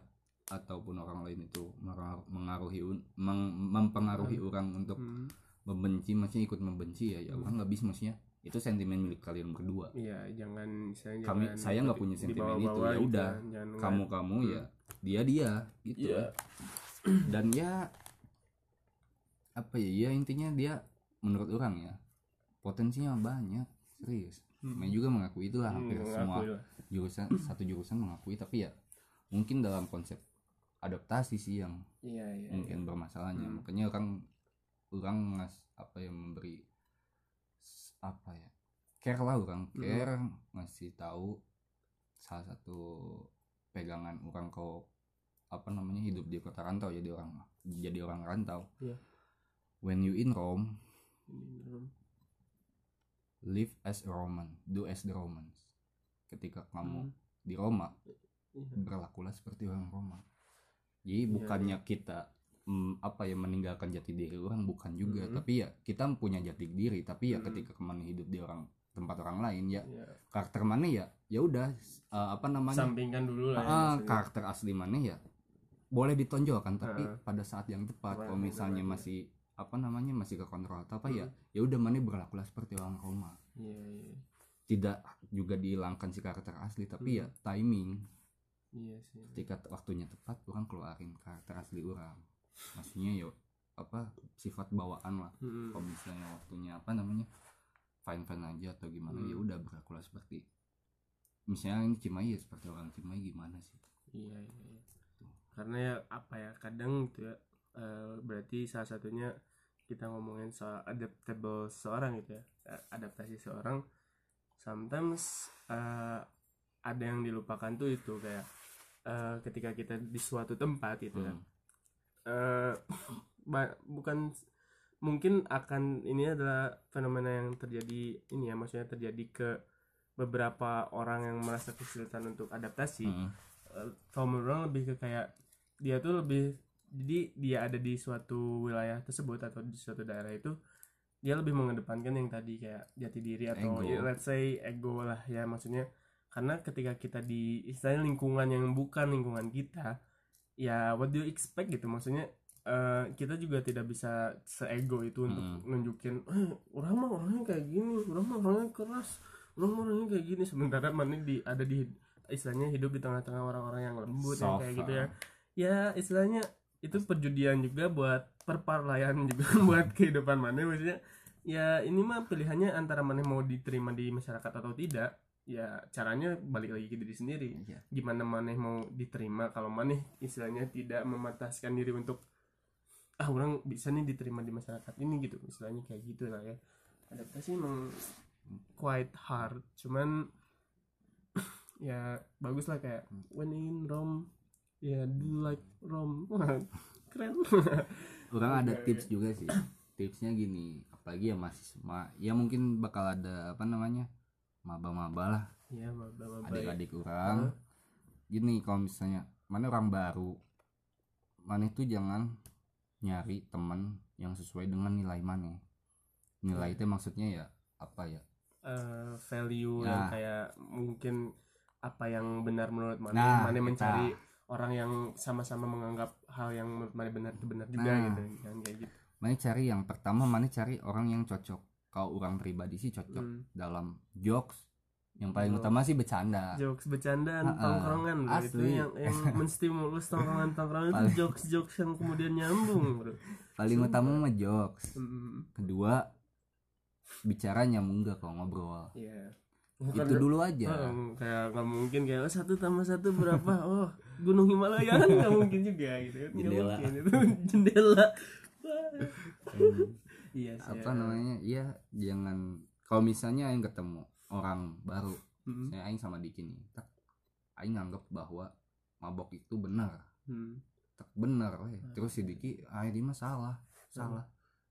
ataupun orang lain itu mengaruh- mengaruhi meng- mempengaruhi orang untuk Hmm, membenci maksudnya ikut membenci ya ya orang nggak bisa maksudnya itu sentimen milik kalian berdua iya jangan misalnya Kami- jangan saya nggak punya sentimen itu, ya gitu udah. jangan kamu kamu ya dia dia gitu Iya. dan ya apa ya ya intinya dia menurut orang ya potensinya banyak serius Hmm. Main juga mengakui itulah hampir Hmm, semua lah. jurusan satu jurusan mengakui tapi ya mungkin dalam konsep adaptasi sih yang iya iya mungkin bermasalahnya Hmm. makanya orang orang ngas apa yang memberi apa ya care lah orang Hmm. care ngasih tahu salah satu pegangan orang kau apa namanya hidup di kota rantau jadi orang jadi orang rantau Iya. when you in Rome live as a Roman do as the Romans ketika kamu Hmm. di Roma Iya. berlakulah seperti orang Roma jadi Iya, bukannya kita mm, apa ya meninggalkan jati diri orang bukan juga Mhm. tapi ya kita punya jati diri tapi ya Mhm. ketika ke mana hidup di orang tempat orang lain ya Iya. karakter mana ya ya udah eh, apa namanya sampingkan dulu lah ya, maksudnya. karakter asli mana ya boleh ditonjolkan tapi Heeh. pada saat yang tepat kalau misalnya Roma, masih apa namanya masih ke kontrol atau apa ya Mhm. ya udah mana berlakulah seperti orang Roma iya iya tidak juga dihilangkan si karakter asli tapi ya timing iya sih ketika waktunya tepat orang keluarin karakter asli orang maksudnya yo apa sifat bawaan lah Hmm. kalau misalnya waktunya apa namanya fine fine aja atau gimana Hmm. ya udah berlakulah seperti misalnya ini Cimahi ya seperti orang Cimahi gimana sih iya iya, iya. karena ya apa ya kadang gitu ya eh, berarti salah satunya kita ngomongin soal adaptable seorang gitu ya eh, adaptasi seorang sometimes eh, ada yang dilupakan tuh itu kayak eh, ketika kita di suatu tempat gitu ya Hmm. eh, ba- bukan mungkin akan ini adalah fenomena yang terjadi ini ya maksudnya terjadi ke beberapa orang yang merasa kesulitan untuk adaptasi. Eh, kalau menurut orang lebih ke kayak dia tuh lebih jadi dia ada di suatu wilayah tersebut atau di suatu daerah itu dia lebih mengedepankan yang tadi kayak jati diri atau Ego. ya, let's say ego lah ya maksudnya karena ketika kita di istilahnya lingkungan yang bukan lingkungan kita ya what do you expect gitu maksudnya eh, kita juga tidak bisa seego itu untuk Hmm. nunjukin eh, orang mah orangnya kayak gini orang mah orangnya keras orang mah orangnya kayak gini sementara mana di ada di istilahnya hidup di tengah-tengah orang-orang yang lembut yang kayak gitu ah. ya ya istilahnya itu perjudian juga buat perparlayan juga buat kehidupan mana maksudnya ya ini mah pilihannya antara mana mau diterima di masyarakat atau tidak ya caranya balik lagi ke diri sendiri Iya. gimana maneh mau diterima kalau maneh istilahnya tidak memataskan diri untuk ah orang bisa nih diterima di masyarakat ini gitu istilahnya kayak gitu lah ya. Adaptasi emang quite hard cuman ya bagus lah kayak when in Rome ya do like Rome? Keren. Orang ada Oke, tips juga sih. Tipsnya gini apalagi ya masih ma ya mungkin bakal ada apa namanya maba-maba lah. Ya. Bapak-bapak adik-adik orang. Gini kalau misalnya mana orang baru mana itu jangan nyari teman yang sesuai dengan nilai mana nilai itu maksudnya ya apa ya eh, value yang Nah. kayak mungkin apa yang benar menurut mana Nah, mana mencari orang yang sama-sama menganggap hal yang menurut mana benar itu benar juga Nah. gitu kan kayak gitu mana cari yang pertama mana cari orang yang cocok kalau orang pribadi sih cocok Hmm. dalam jokes yang paling Jokes. utama sih bercanda jokes bercandaan Ha-ha. tongkrongan bro. itu Asli. yang yang menstimulus tongkrongan tongkrongan itu Paling- jokes jokes yang kemudian nyambung bro paling Sumpah. utama mah jokes kedua bicara nyambung gak kalau ngobrol iya itu dulu aja Oh, kayak nggak mungkin kayak oh, satu tambah satu berapa oh gunung Himalaya kan nggak mungkin juga gitu kan Jendela. mungkin, itu jendela Hmm. iya sih apa namanya iya jangan kalau misalnya aing ketemu orang baru. Hmm, saya aing sama Diki nih tak aing nganggep bahwa mabok itu benar hmm, tak benar weh. terus si Diki ah ini mah salah salah.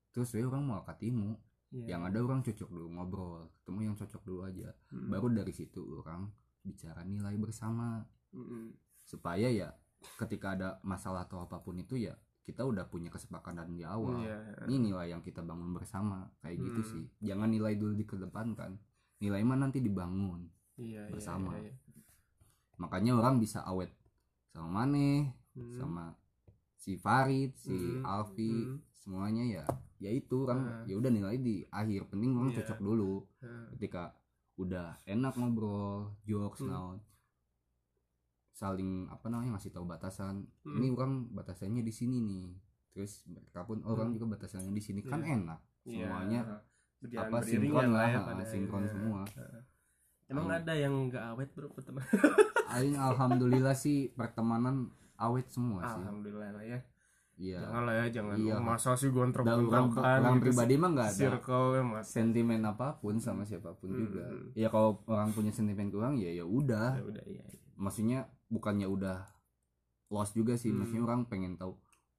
Terus we orang mau katimu. Iya. yang ada orang cocok dulu ngobrol ketemu yang cocok dulu aja. Hmm, baru dari situ orang bicara nilai bersama. Hmm, supaya ya ketika ada masalah atau apa pun itu ya kita udah punya kesepakatan di awal. Iya. ini nilai yang kita bangun bersama. Kayak gitu Hmm. sih. Jangan nilai dulu dikedepankan nilai mah nanti dibangun iya, iya, bersama. iya, iya. makanya orang bisa awet sama Mane Hmm, sama si Farid si Hmm. Alfi Hmm. semuanya ya ya itu orang Ah. ya udah nilai di akhir penting orang Iya. cocok dulu nah, ketika udah enak ngobrol jokes Hmm. naon saling apa namanya ngasih tahu batasan Hmm. ini orang batasannya di sini nih terus mereka pun orang juga batasannya di sini kan Iya. enak iya. semuanya Berjalan apa, beriringan sinkron lah, ya pada sinkron akhirnya. semua. Heeh. emang Aing- ada yang nggak awet bro pertemanan Aing alhamdulillah sih pertemanan awet semua sih. Alhamdulillah lah ya. Iya. Jangan lah ya jangan. Iya. Masa sih orang, gontrokan orang pribadi mah nggak ada circle ya mas. sentimen apa pun sama siapa pun Hmm, juga ya kalau orang punya sentimen kurang ya ya udah. Ya udah iya iya. maksudnya bukannya udah lost juga sih. Hmm. maksudnya orang pengen tahu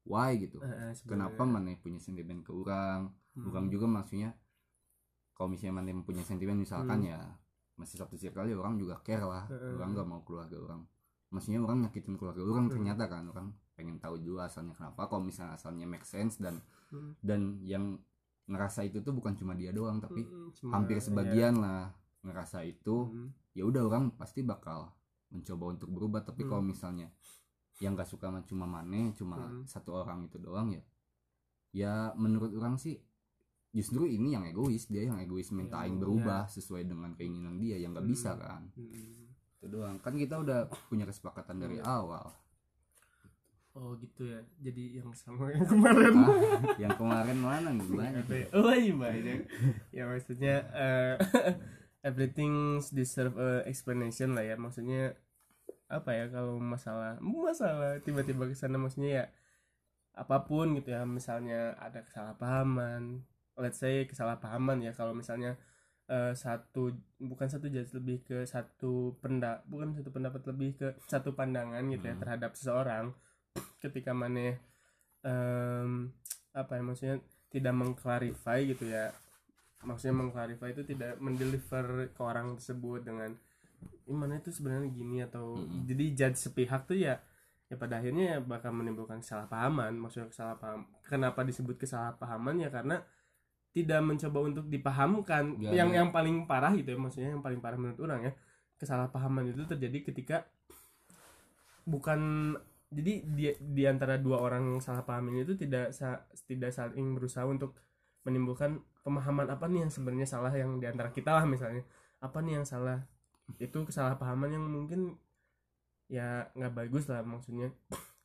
why gitu. Eh, eh, kenapa mana punya sentimen ke orang Hmm. orang juga maksudnya kalau misalnya mana punya sentimen misalkan Hmm. ya masih satu circle ya orang juga care lah Heeh. orang nggak mau keluarga orang maksudnya orang nyakitin keluarga orang Hmm. ternyata kan orang pengen tahu dulu asalnya kenapa kalau misalnya asalnya make sense dan Hmm. dan yang ngerasa itu tuh bukan cuma dia doang tapi Hmm, cuma- hampir sebagian lah ngerasa itu Hmm. ya udah orang pasti bakal mencoba untuk berubah tapi Hmm. kalau misalnya yang gak suka cuma Mane cuma Hmm. satu orang itu doang ya ya menurut orang sih justru ini yang egois dia yang egois minta Ya, aing berubah sesuai dengan keinginan dia yang gak Hmm. bisa kan? Hmm. itu doang. Kan kita udah punya kesepakatan dari Iya. awal. Oh gitu ya. Jadi yang sama yang kemarin. Ah, yang kemarin mana? Nih banyak Apa ya? oh iya banyak. Ya maksudnya eh, everything deserve a explanation lah ya. Maksudnya apa ya kalau masalah masalah tiba-tiba ke sana maksudnya ya apa pun gitu ya. Misalnya ada kesalahpahaman let's say kesalahpahaman ya kalau misalnya eh, satu bukan satu jadi lebih ke satu pendak bukan satu pendapat lebih ke satu pandangan gitu ya Hmm. terhadap seseorang ketika mana em, apa ya maksudnya tidak mengklarify gitu ya maksudnya mengklarify itu tidak mendeliver ke orang tersebut dengan "Ih, mana itu sebenarnya gini atau Mm-mm. jadi judge sepihak tuh ya ya pada akhirnya ya bakal menimbulkan kesalahpahaman maksudnya kesalahpaham kenapa disebut kesalahpahaman ya karena tidak mencoba untuk dipahamkan. Ya, yang ya. yang paling parah gitu ya maksudnya yang paling parah menurut orang ya kesalahpahaman itu terjadi ketika bukan jadi di, di antara dua orang yang salah paham ini itu tidak sa- tidak saling berusaha untuk menimbulkan pemahaman apa nih yang sebenarnya salah yang di antara kita lah misalnya. Apa nih yang salah? Itu kesalahpahaman yang mungkin ya nggak bagus lah maksudnya.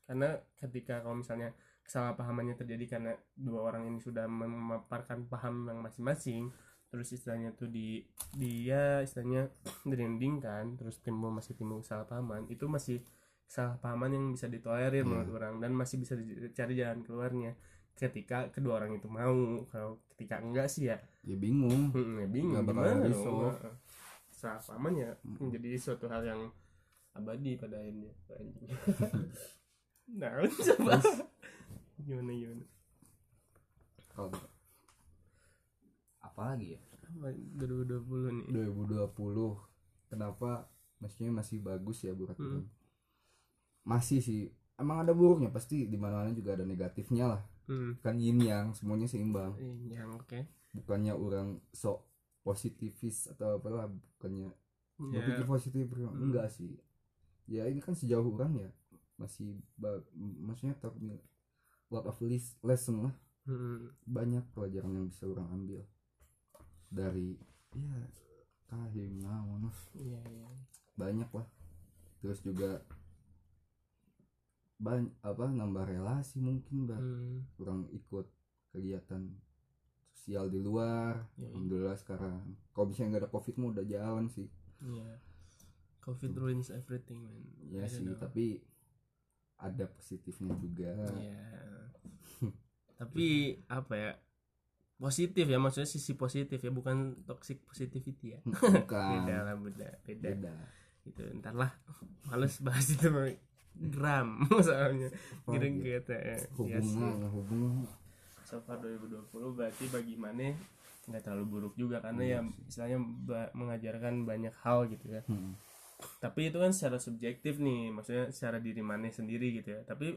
Karena ketika kalau misalnya kesalahpahamannya terjadi karena dua orang ini sudah memaparkan paham yang masing-masing. Terus istilahnya tuh di dia istilahnya direndingkan terus timbul masih timbul kesalahpahaman. Itu masih kesalahpahaman yang bisa ditolerir Hmm. menurut orang dan masih bisa dicari jalan keluarnya. Ketika kedua orang itu mau kalau ketika enggak sih ya ya bingung. Hmm, ya bingung Nggak gimana dong? kesalahpahaman ya Hmm. menjadi suatu hal yang abadi pada akhirnya. Nah coba gimana gimana? Kalau apalagi ya? Apa, 2020 nih. 2020 kenapa? Maksudnya masih bagus ya buat Hmm. masih sih. Emang ada buruknya? Pasti di mana mana juga ada negatifnya lah. Hmm. kan yin yang semuanya seimbang. Eh, yang oke. Bukannya orang sok positivis atau apalah bukannya ya berpikir positif Hmm. enggak sih. Ya ini kan sejauh orang ya. Masih maksudnya tak lot of lesson lah hmm. banyak pelajaran yang bisa orang ambil. Dari ya kahim iya iya banyak lah. Terus juga banyak apa nambah relasi mungkin bah Hmm, kurang ikut kegiatan sosial di luar. Iya, iya. alhamdulillah sekarang kalau misalnya nggak ada covid mah udah jalan sih. Iya. Covid ruins everything man. Ya sih know. tapi ada positifnya juga. Iya. tapi apa ya? Positif ya maksudnya sisi positif ya bukan toxic positivity ya. Bukan. Beda lah beda beda. Beda. Itu ntar lah males bahas itu gram soalnya. Giring kita ya Iya sih. hubungan. Hubungan so far 2020 berarti bagi mana nggak terlalu buruk juga karena ya istilahnya ba- mengajarkan banyak hal gitu ya. Hmm. Tapi itu kan secara subjektif nih maksudnya secara diri mana sendiri gitu ya. Tapi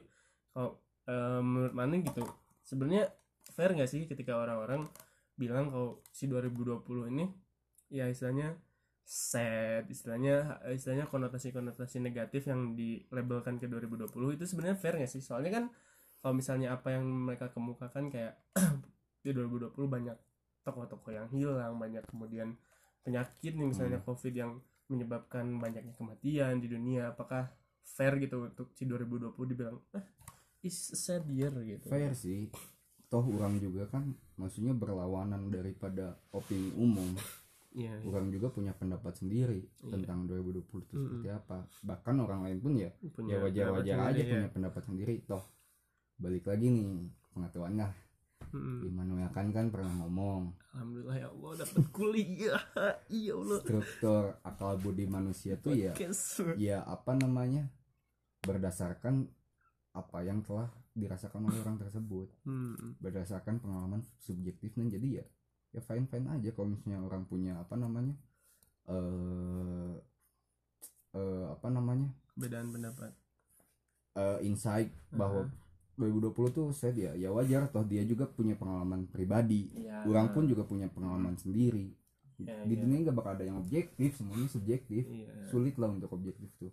kalau eh, menurut mana gitu sebenarnya fair nggak sih ketika orang-orang bilang kalau si 2020 ini ya istilahnya sad istilahnya istilahnya konotasi-konotasi negatif yang dilabelkan ke 2020 itu sebenarnya fair nggak sih? Soalnya kan kalau misalnya apa yang mereka kemukakan kayak di 2020 banyak tokoh-tokoh yang hilang banyak kemudian penyakit nih misalnya covid yang menyebabkan banyaknya kematian di dunia apakah fair gitu untuk si 2020 dibilang eh is a sad year gitu? Fair sih. Toh orang juga kan maksudnya berlawanan daripada opini umum. Iya, iya. orang juga punya pendapat sendiri tentang 2020 itu seperti apa. Bahkan orang lain pun ya Punya ya wajar-wajar aja sendiri, punya pendapat sendiri. Toh balik lagi nih pengetahuan lah Mm-mm. Immanuel kan kan pernah ngomong alhamdulillah ya Allah dapat kuliah. Iya Allah. Struktur akal budi manusia tuh ya ya apa namanya berdasarkan apa yang telah dirasakan oleh orang tersebut. Hmm, berdasarkan pengalaman subjektifnya jadi ya ya fine fine aja kalau misalnya orang punya apa namanya eh eh, apa namanya perbedaan pendapat. eh, insight bahwa 2020 tuh saya dia ya wajar toh dia juga punya pengalaman pribadi Iya. orang pun juga punya pengalaman sendiri Ya, di iya. dunia nggak bakal ada yang objektif semuanya subjektif Iya. sulit lah untuk objektif tuh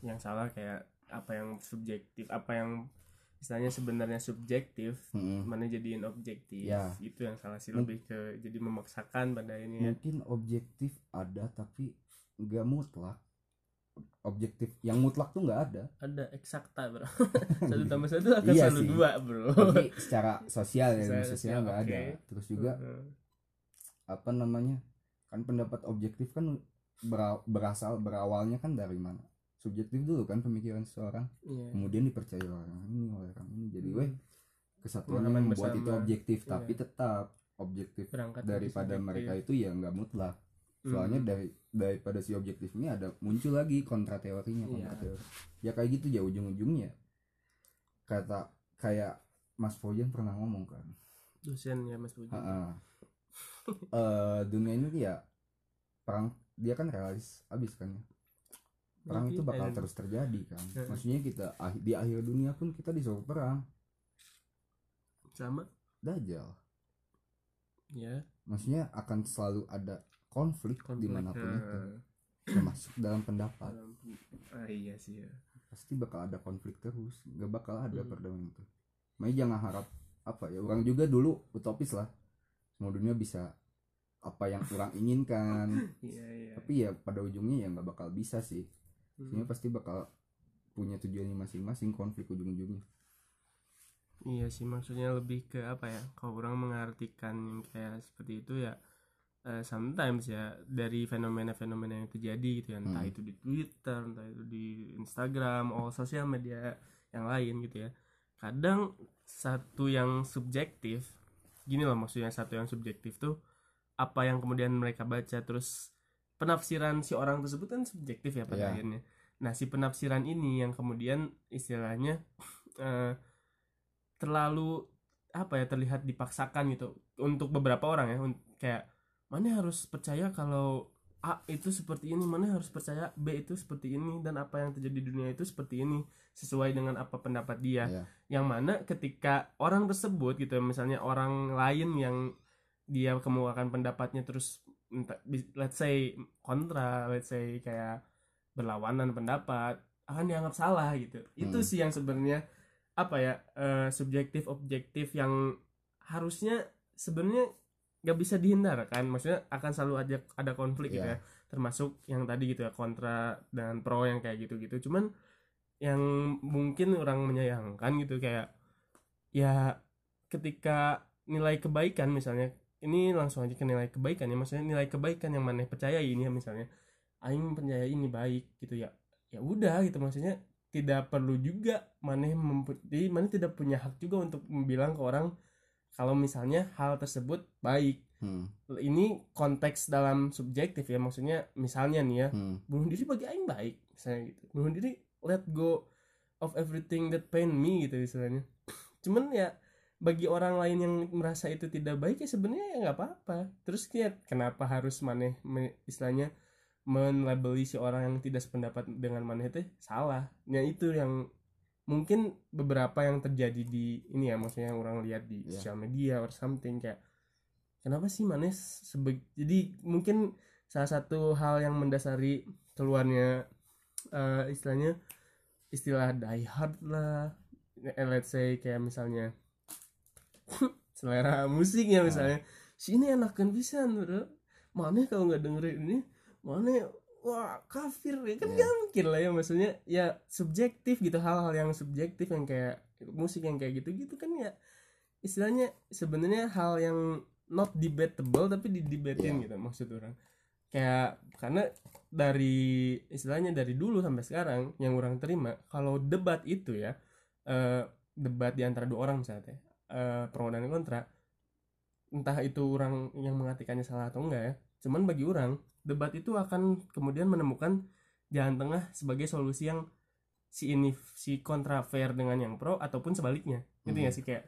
yang salah kayak apa yang subjektif apa yang istilahnya sebenarnya subjektif Mm-mm. mana jadiin objektif Ya. itu yang salah sih lebih ke jadi memaksakan pada ini ya mungkin objektif ada tapi nggak mutlak objektif yang mutlak tuh nggak ada ada eksakta bro satu tambah satu akan Iya selalu sih. dua bro tapi secara sosial ya Secara sosial nggak ada oke. terus juga Heeh. apa namanya kan pendapat objektif kan bera- berasal berawalnya kan dari mana subjektif dulu kan pemikiran seseorang Iya. kemudian dipercaya orang ini oleh orang ini jadi Hmm. weh kesatuan yang membuat itu bersama. objektif Iya. tapi tetap objektif berangkat dari daripada mereka itu ya nggak mutlak Hmm. soalnya dari daripada si objektif ini ada muncul lagi kontra teorinya kontra Iya. teori. Ya kayak gitu ya ujung-ujungnya. Kata kayak Mas Fojan pernah ngomong kan. Dosen ya mas Puji "Ha-ha. Eh, dunia ini ya perang dia kan realis abis kan ya. Perang itu Mungkin, bakal terus terjadi kan. Maksudnya kita ah- di akhir dunia pun kita disuruh perang. Sama. Dajjal. Ya maksudnya akan selalu ada konflik, konflik di mana pun Nah, itu. Termasuk dalam pendapat. Dalam- ah, iya sih ya. Pasti bakal ada konflik terus. Nggak bakal ada Hmm. perdamaian itu. Makanya jangan harap apa ya orang juga dulu utopis lah. Semua dunia bisa apa yang orang inginkan. Iya iya. Tapi ya pada ujungnya ya nggak bakal bisa sih. Hmm. Sebenarnya pasti bakal punya tujuannya masing-masing konflik ujung-ujungnya. Iya sih maksudnya lebih ke apa ya kalau orang mengartikan yang kayak seperti itu ya eh, sometimes ya dari fenomena-fenomena yang terjadi gitu ya entah Hmm. itu di Twitter entah itu di Instagram all sosial media yang lain gitu ya kadang satu yang subjektif gini loh maksudnya satu yang subjektif tuh apa yang kemudian mereka baca terus penafsiran si orang tersebut kan subjektif ya pada Iya. akhirnya nah si penafsiran ini yang kemudian istilahnya eh, terlalu apa ya terlihat dipaksakan gitu untuk beberapa orang ya kayak mana harus percaya kalau A itu seperti ini? Mana harus percaya B itu seperti ini? Dan apa yang terjadi di dunia itu seperti ini? Sesuai dengan apa pendapat dia. Iya. yang mana ketika orang tersebut gitu misalnya orang lain yang dia kemukakan pendapatnya terus let's say kontra let's say kayak berlawanan pendapat akan dianggap salah gitu. Itu Hmm. sih yang sebenarnya apa ya eh, subjektif objektif yang harusnya sebenarnya nggak bisa dihindarkan maksudnya akan selalu ada ada konflik gitu Iya. ya. Termasuk yang tadi gitu ya kontra dan pro yang kayak gitu-gitu. Cuman yang mungkin orang menyayangkan gitu kayak ya ketika nilai kebaikan misalnya ini langsung aja ke nilai kebaikan ya. Maksudnya nilai kebaikan yang mana percaya ini ya misalnya. Aing percaya ini baik gitu ya. Ya udah gitu maksudnya tidak perlu juga maneh mempu- jadi maneh tidak punya hak juga untuk bilang ke orang kalau misalnya hal tersebut baik Hmm, ini konteks dalam subjektif ya maksudnya misalnya nih ya hmm, bunuh diri bagi aing baik misalnya gitu. Bunuh diri let go of everything that pain me gitu istilahnya cuman ya bagi orang lain yang merasa itu tidak baik ya sebenarnya ya nggak apa-apa. Terus kayak kenapa harus maneh me- istilahnya menlabeli si orang yang tidak sependapat dengan maneh itu salah. Ya itu yang mungkin beberapa yang terjadi di ini ya maksudnya yang orang lihat di Iya. sosial media or something kayak kenapa sih maneh sebe- jadi mungkin salah satu hal yang mendasari keluarnya eh, istilahnya istilah die hard lah. Eh, let's say kayak misalnya selera musiknya misalnya si ini enakan bisa bro. Mana kalau nggak dengerin ini mana wah kafir ya kan Iya. nggak mungkin lah ya maksudnya ya subjektif gitu hal-hal yang subjektif yang kayak musik yang kayak gitu gitu kan ya istilahnya sebenarnya hal yang not debatable tapi didebatin Iya. gitu maksud orang kayak karena dari istilahnya dari dulu sampai sekarang yang orang terima kalau debat itu ya eh, debat di antara dua orang misalnya eh, pro dan kontra entah itu orang yang mengatakannya salah atau enggak ya cuman bagi orang debat itu akan kemudian menemukan jalan tengah sebagai solusi yang si ini si kontra fair dengan yang pro ataupun sebaliknya. Gitu Mhm. nggak sih? Kayak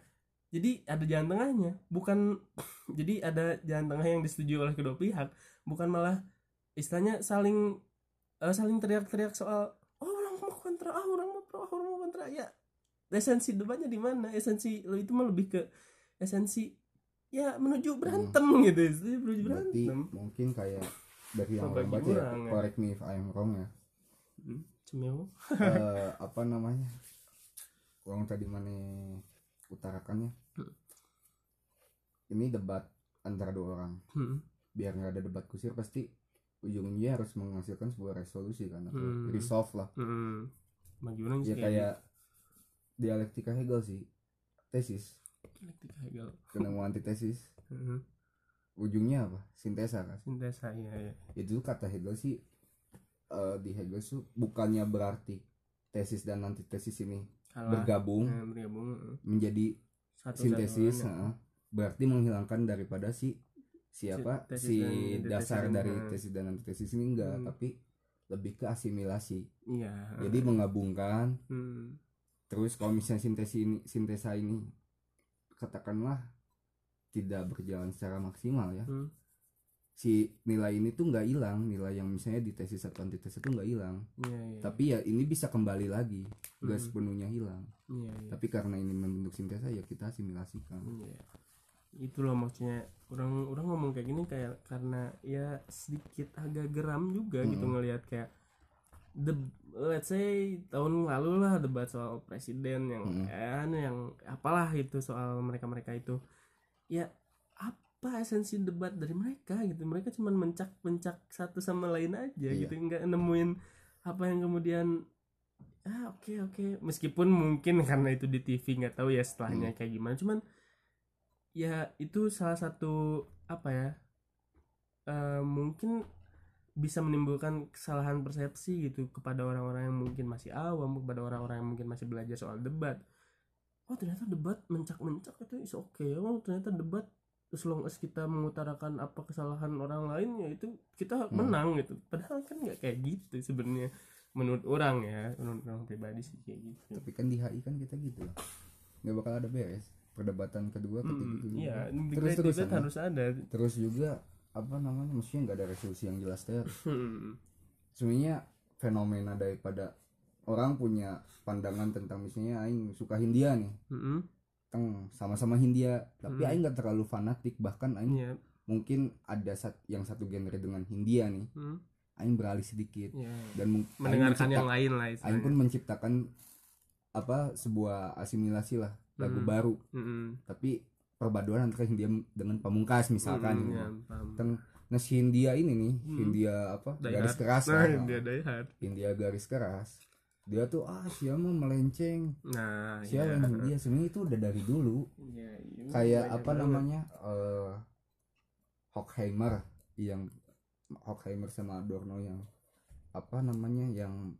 jadi ada jalan tengahnya bukan jadi ada jalan tengah yang disetujui oleh kedua pihak bukan malah istilahnya saling eh, saling teriak-teriak soal oh orang mau kontra ah orang mau pro ah orang mau kontra. Ya esensi debatnya di mana? Esensi lo itu mah lebih ke esensi ya menuju berantem gitu menuju berarti berantem. mungkin kayak dari yang orang baca ya ya. correct me if I'm wrong ya. Hmm, cemil? Eh, apa namanya? Orang tadi mana utarakannya? Hmm. ini debat antara dua orang. Hmm, biar nggak ada debat kusir pasti ujungnya harus menghasilkan sebuah resolusi kan atau Hmm. resolve lah. Hmm. ya kayak dialektika Hegel sih tesis. Dialektika Hegel. Ketemu antitesis. Hmm, ujungnya apa sintesa kan sintesa ya, ya. itu kata Hegel sih eh, di Hegel tuh bukannya berarti tesis dan antitesis ini kalah bergabung eh, bergabung menjadi satu sintesis heeh. berarti menghilangkan daripada si siapa Si- si dasar dari heeh. tesis dan antitesis ini enggak Hmm. tapi lebih ke asimilasi iya jadi menggabungkan hmm. terus kalau misalnya sintesi ini sintesa ini katakanlah tidak berjalan secara maksimal ya Hmm. si nilai ini tuh nggak hilang nilai yang misalnya di tesis atau antitesis itu nggak hilang iya iya tapi ya ini bisa kembali lagi nggak Hmm. sepenuhnya hilang iya iya tapi karena ini membentuk sintesa ya kita asimilasikan Iya. itu loh maksudnya orang orang ngomong kayak gini kayak karena ya sedikit agak geram juga gitu Mm. ngelihat kayak the let's say tahun lalu lah debat soal presiden yang Mm. eh, anu yang apalah itu soal mereka mereka itu ya apa esensi debat dari mereka gitu? Mereka cuman mencak mencak satu sama lain aja Iya. gitu. Nggak nemuin apa yang kemudian ah oke oke. Meskipun mungkin karena itu di TV nggak tahu ya setelahnya kayak gimana. Cuman ya itu salah satu apa ya eh, mungkin bisa menimbulkan kesalahan persepsi gitu kepada orang-orang yang mungkin masih awam kepada orang-orang yang mungkin masih belajar soal debat oh ternyata debat mencak-mencak itu is oke oh ternyata debat as long as kita mengutarakan apa kesalahan orang lain ya itu kita menang gitu. Padahal kan nggak kayak gitu sebenarnya menurut orang ya menurut orang pribadi sih kayak gitu. Tapi kan di HI kan kita gitu loh nggak bakal ada beres perdebatan kedua ketiga Hmm, gitu iya terus debate terusan harus ada. Terus juga apa namanya maksudnya nggak ada resolusi yang jelas terus Hmm, sebenarnya fenomena daripada orang punya pandangan tentang misalnya aing suka Hindia nih hmm, teng sama-sama Hindia tapi Hmm. aing nggak terlalu fanatik bahkan aing iya mungkin ada sat- yang satu genre dengan Hindia nih hmm, aing beralih sedikit iya. dan mendengarkan yang lain lah aing pun menciptakan apa sebuah asimilasi lah lagu Hmm. baru Mm-mm. tapi perpaduan antara Hindia dengan Pamungkas misalkan Hmm, gitu. ya, paham. Tentang nah si Hindia ini nih Hmm. Hindia apa garis keras nah lah. dia die hard Hindia garis keras dia tuh ah siapa mah melenceng. Nah siapa iya. Hindia sebenarnya itu udah dari dulu. Iya, kayak apa banget. namanya eh Horkheimer yang Horkheimer sama Adorno yang apa namanya yang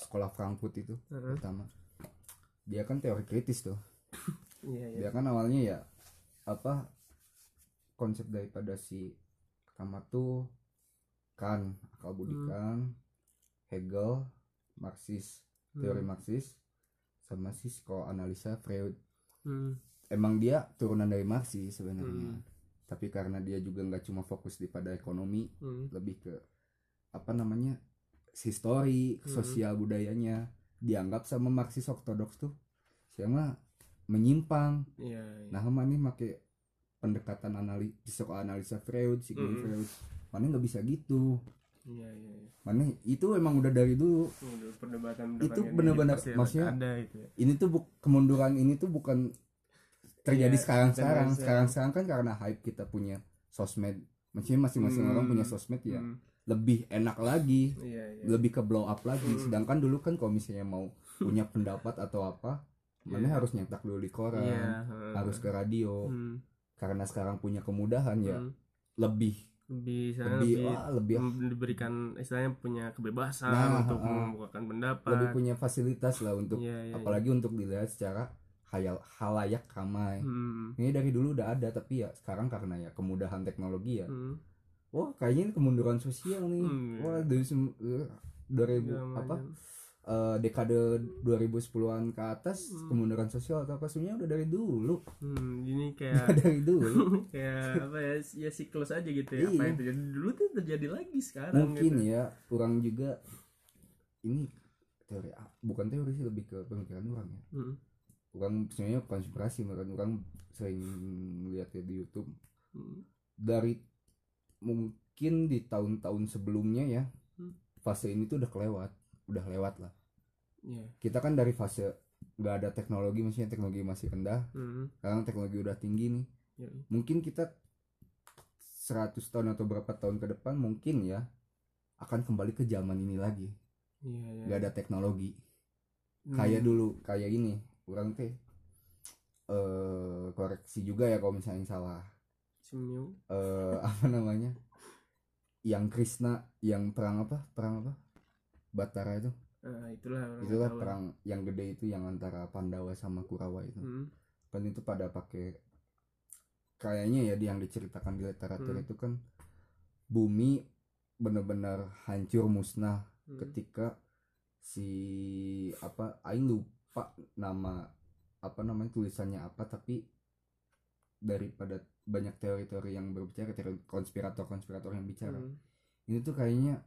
sekolah Frankfurt itu pertama. Dia kan teori kritis tuh. Iya iya. Dia kan awalnya ya apa konsep daripada si Kant tuh kan akal budi Hmm. Hegel Marxis teori Marxis sama si psikoanalisa Freud Hmm. emang dia turunan dari Marxis sebenarnya Hmm. tapi karena dia juga nggak cuma fokus di pada ekonomi Hmm. lebih ke apa namanya histori Hmm. sosial budayanya dianggap sama Marxis ortodoks tuh siapa menyimpang iya iya. nah mana make pendekatan anali psikoanalisa Freud Sigmund Mm-mm. Freud mana nggak bisa gitu iya iya iya. mana itu emang udah dari dulu Udah perdebatan Itu bener-bener, maksudnya- ada itu ya ini tuh buk, kemunduran ini tuh bukan terjadi Iya, sekarang sekarang sekarang sekarang kan karena hype kita punya sosmed maksudnya masing-masing orang Hmm. punya sosmed ya Hmm. lebih enak lagi iya iya lebih ke blow up lagi Hmm. sedangkan dulu kan kalau misalnya mau punya pendapat atau apa mana Iya. harus nyetak dulu di koran heeh. harus ke radio Hmm. karena sekarang punya kemudahan ya Hmm. lebih lebih sana lebih lebih, wah, lebih mem- diberikan istilahnya punya kebebasan Nah, untuk heeh. membukakan pendapat lebih punya fasilitas lah untuk Iya, iya, apalagi untuk dilihat secara hayal halayak ramai iya. Hmm. ini dari dulu udah ada tapi ya sekarang karena ya kemudahan teknologi ya Hmm. wah kayaknya ini kemunduran sosial nih Hmm. wah dari sem- eh, 2000 Segala apa. Eh, dekade 2010-an ke atas Hmm. kemunduran sosial atau apa sebenarnya udah dari dulu Hmm, ini kayak dari dulu kayak apa ya ya siklus aja gitu ya apa Iya. yang terjadi dulu tuh terjadi lagi sekarang mungkin gitu. ya orang juga ini teori bukan teori sih lebih ke pemikiran orang ya Hmm. orang sebenarnya konspirasi orang orang sering lihat ya di YouTube Hmm. dari mungkin di tahun-tahun sebelumnya ya Hmm. fase ini tuh udah kelewat udah lewat lah Iya. kita kan dari fase nggak ada teknologi maksudnya teknologi masih rendah Hmm. sekarang teknologi udah tinggi nih Iya. mungkin kita 100 tahun atau berapa tahun ke depan mungkin ya akan kembali ke zaman ini lagi Iya, iya. nggak ada teknologi Hmm. kayak dulu kayak ini orang teh eh koreksi juga ya kalau misalnya salah Simiu. eh apa namanya yang Krishna yang perang apa perang apa Batara itu Ah, itulah itulah perang yang gede itu yang antara Pandawa sama Kurawa itu Hmm. kan itu pada pakai kayaknya ya di- yang diceritakan di literatur Hmm. itu kan bumi benar-benar hancur musnah Hmm. ketika si apa aing lupa nama apa namanya tulisannya apa tapi daripada banyak teori-teori yang berbicara teori konspirator-konspirator yang bicara Hmm. ini tuh kayaknya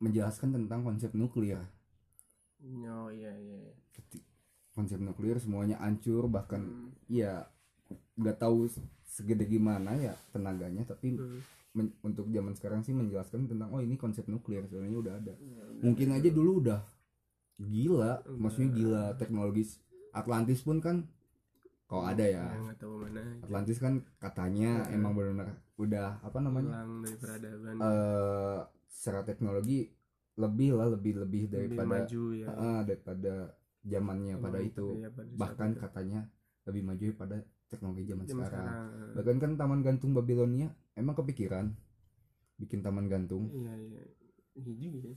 menjelaskan tentang konsep nuklir Oh iya iya. iya. Konsep nuklir semuanya hancur bahkan Hmm. ya nggak tahu segede gimana ya tenaganya tapi Hmm. men- untuk zaman sekarang sih menjelaskan tentang oh ini konsep nuklir sebenarnya udah ada Ya, mungkin aja dulu udah gila Udah. maksudnya gila teknologis Atlantis pun kan kalau ada ya Ya, tahu mana. Atlantis kan katanya Heeh. emang benar-benar udah apa namanya Hilang dari peradaban. eh secara teknologi lebih lah lebih lebih lebih daripada maju ya. eh, daripada zamannya pada itu pada saat bahkan itu. katanya lebih maju pada teknologi zaman Zaman sekarang. sekarang. bahkan kan taman gantung Babilonia emang kepikiran bikin taman gantung Iya iya. Iya juga ya.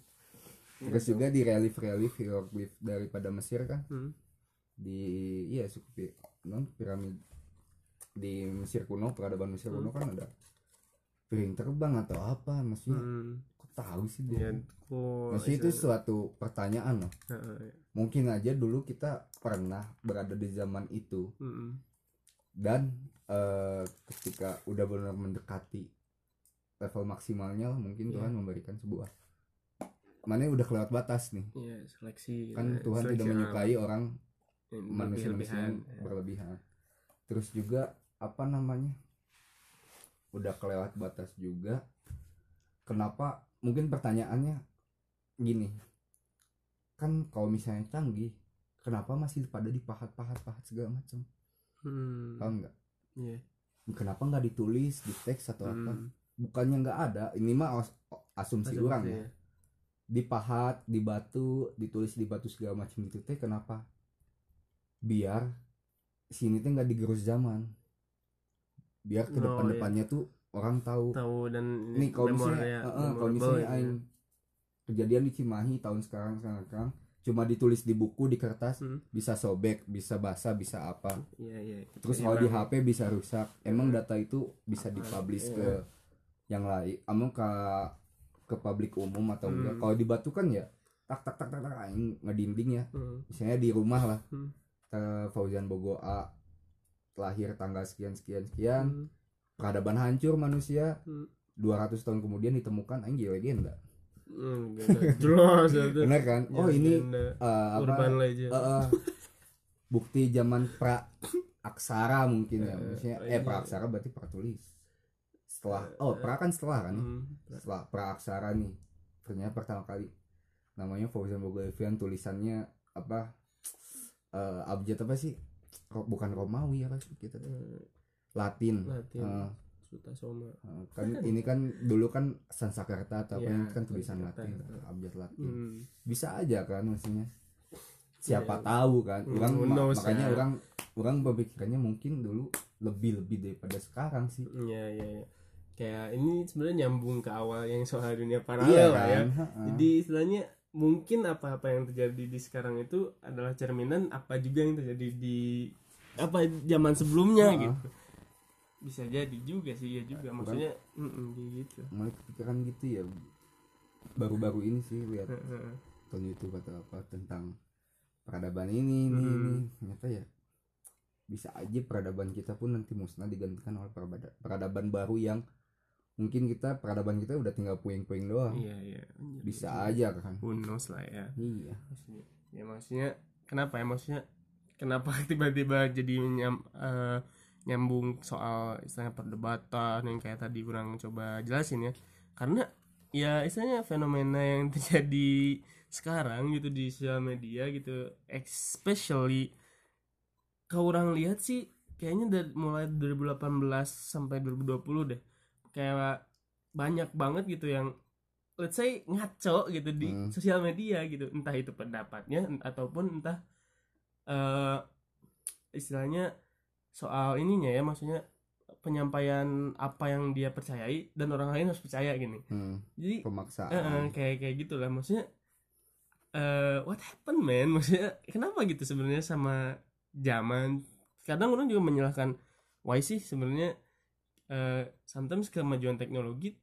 terus juga di relief relief hieroglif daripada Mesir kan Hmm. di iya suku non piramid di Mesir kuno peradaban Mesir kuno kan ada piring terbang atau apa maksudnya Hmm. Tahu sih Ya, dia kok maksudnya itu suatu pertanyaan loh Heeh, mungkin aja dulu kita pernah berada di zaman itu mm-mm. dan eh, ketika udah benar mendekati level maksimalnya lah, mungkin Iya. Tuhan memberikan sebuah mana udah kelewat batas nih Iya, seleksi. kan eh, Tuhan seleksi tidak alam. menyukai orang Yang manusia-manusia berlebihan. yang berlebihan terus juga apa namanya udah kelewat batas juga kenapa mungkin pertanyaannya gini kan kalau misalnya canggih kenapa masih pada dipahat-pahat-pahat segala macam Hmm. paham nggak Iya. kenapa nggak ditulis di teks atau apa Hmm. bukannya nggak ada ini mah as- asumsi, Asumsi, orang ya ya. dipahat di batu ditulis di batu segala macam itu teh kenapa biar sini teh nggak digerus zaman biar ke Oh, depan depannya tuh orang tahu tahu dan nih kalau misalnya eh, kalau misalnya gitu aing kejadian di Cimahi tahun sekarang sekarang cuma ditulis di buku di kertas Hmm. bisa sobek bisa basah bisa apa Iya iya. terus Iya, kalau di. HP bisa rusak emang data itu bisa dipublish ke Iya. yang lain emang ke ke publik umum atau enggak Hmm. kalau di batu kan ya tak tak tak tak tak aing ngedinding ya Hmm. misalnya di rumah lah Hmm. ke Fauzan Bogo A lahir tanggal sekian sekian sekian Hmm. Peradaban hancur manusia Hmm. 200 tahun kemudian ditemukan anjing legenda Hmm, gitu. Jelas itu. bener kan oh ini eh, apa urban legend. eh, eh, bukti zaman pra aksara mungkin ya maksudnya iya. eh pra aksara berarti pra tulis setelah oh pra kan setelah kan ya? Hmm. setelah pra aksara nih ternyata pertama kali namanya Fauzan Bogovian tulisannya apa eh abjad apa sih bukan Romawi apa sih kita tuh? Eh, Latin, Latin. Eh, Suta Soma. eh, kan ini kan dulu kan Sanskerta atau apa Iya, ini kan tulisan. Latin abjad Latin Hmm. bisa aja kan maksudnya siapa Iya. tahu kan Hmm, orang ma- makanya ya. orang orang berpikirannya mungkin dulu lebih lebih daripada sekarang sih Iya iya iya. Kayak ini sebenarnya nyambung ke awal yang soal dunia iya paralel lah ya. kan Heeh. Jadi istilahnya mungkin apa-apa yang terjadi di sekarang itu adalah cerminan apa juga yang terjadi di apa zaman sebelumnya Heeh. gitu. Bisa jadi juga sih ya juga. Maksudnya mm-mm, kayak gitu. mulai kepikiran gitu ya. Baru-baru ini sih lihat nonton YouTube atau apa tentang peradaban ini ini Hmm. ini ternyata ya bisa aja peradaban kita pun nanti musnah digantikan oleh peradaban baru yang mungkin kita peradaban kita udah tinggal puing-puing doang. Iya iya. bisa aja kan. Knows lah ya. iya. Maksudnya ya maksudnya kenapa ya? Maksudnya kenapa tiba-tiba jadi nyam, eh, nyambung soal istilahnya perdebatan yang kayak tadi kurang coba jelasin ya karena ya istilahnya fenomena yang terjadi sekarang gitu di sosial media gitu especially kalau orang lihat sih kayaknya dari mulai 2018 sampai 2020 deh kayak banyak banget gitu yang let's say ngaco gitu di Hmm. sosial media gitu entah itu pendapatnya ataupun entah eh istilahnya soal ininya ya maksudnya penyampaian apa yang dia percayai dan orang lain harus percaya gini. Hmm, jadi pemaksaan. eh, kayak kayak gitulah. Maksudnya eh what happened man? Maksudnya kenapa gitu sebenarnya sama zaman? Kadang orang juga menyalahkan why sih sebenarnya eh sometimes kemajuan teknologi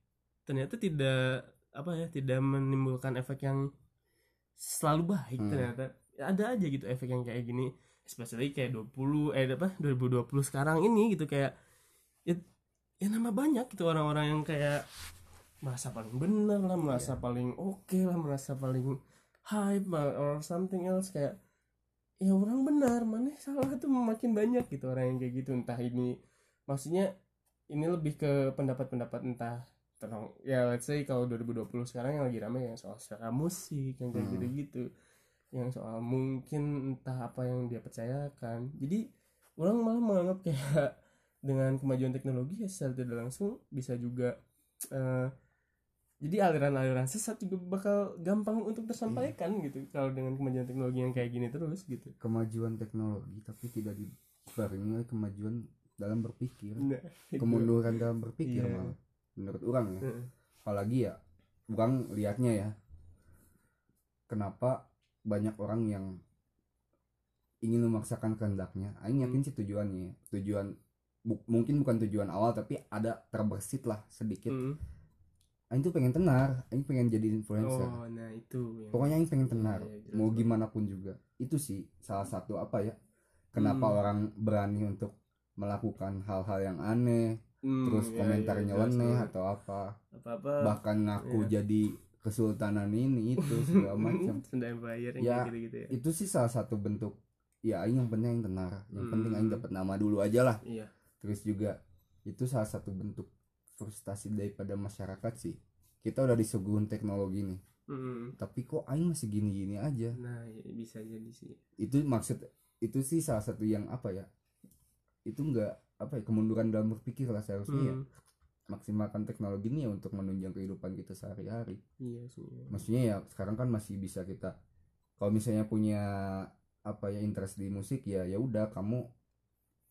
ternyata tidak apa ya tidak menimbulkan efek yang selalu baik Hmm. ternyata. Ada aja gitu efek yang kayak gini especially kayak 20 eh apa 2020 sekarang ini gitu kayak ya, ya nama banyak gitu orang-orang yang kayak merasa paling benar lah merasa paling oke lah merasa paling hype lah, or something else kayak ya orang benar mana salah tuh makin banyak gitu orang yang kayak gitu entah ini maksudnya ini lebih ke pendapat-pendapat entah tentang ya let's say kalau 2020 sekarang yang lagi rame yang soal selera musik yang kayak Hmm. gitu-gitu yang soal mungkin entah apa yang dia percayakan jadi orang malah menganggap kayak dengan kemajuan teknologi ya secara tidak langsung bisa juga eh, jadi aliran-aliran sesat juga bakal gampang untuk tersampaikan gitu kalau dengan kemajuan teknologi yang kayak gini terus gitu kemajuan teknologi tapi tidak dibarengi oleh kemajuan dalam berpikir nah, itu. kemunduran dalam berpikir Iya. malah menurut orang ya Heeh. apalagi ya orang lihatnya ya kenapa banyak orang yang ingin memaksakan kehendaknya Aing yakin sih tujuannya ya. tujuan bu- mungkin bukan tujuan awal tapi ada terbersit lah sedikit Mm. Aing tuh pengen tenar Aing pengen jadi influencer oh nah itu yang pokoknya Aing pengen tenar Iya, iya, jelas mau banget. gimana pun juga itu sih salah satu apa ya kenapa Hmm. orang berani untuk melakukan hal-hal yang aneh Hmm, terus iya, komentarnya jelas leneh banget. atau apa apa-apa bahkan ngaku iya. jadi kesultanan ini itu segala macam. Sunda Empire yang Ya, gitu-gitu ya? itu sih salah satu bentuk ya aing yang penting aing tenar yang penting Hmm. aing dapat nama dulu aja lah. Iya. Terus juga itu salah satu bentuk frustasi daripada masyarakat sih. Kita udah disuguhin teknologi nih. Mm. tapi kok aing masih gini-gini aja? Nah ya, bisa jadi sih. Itu maksud itu sih salah satu yang apa ya? Itu enggak apa ya kemunduran dalam berpikir lah seharusnya ya. Hmm, maksimalkan teknologi ini ya untuk menunjang kehidupan kita sehari-hari iya sih maksudnya ya sekarang kan masih bisa kita kalau misalnya punya apa ya interest di musik ya ya udah kamu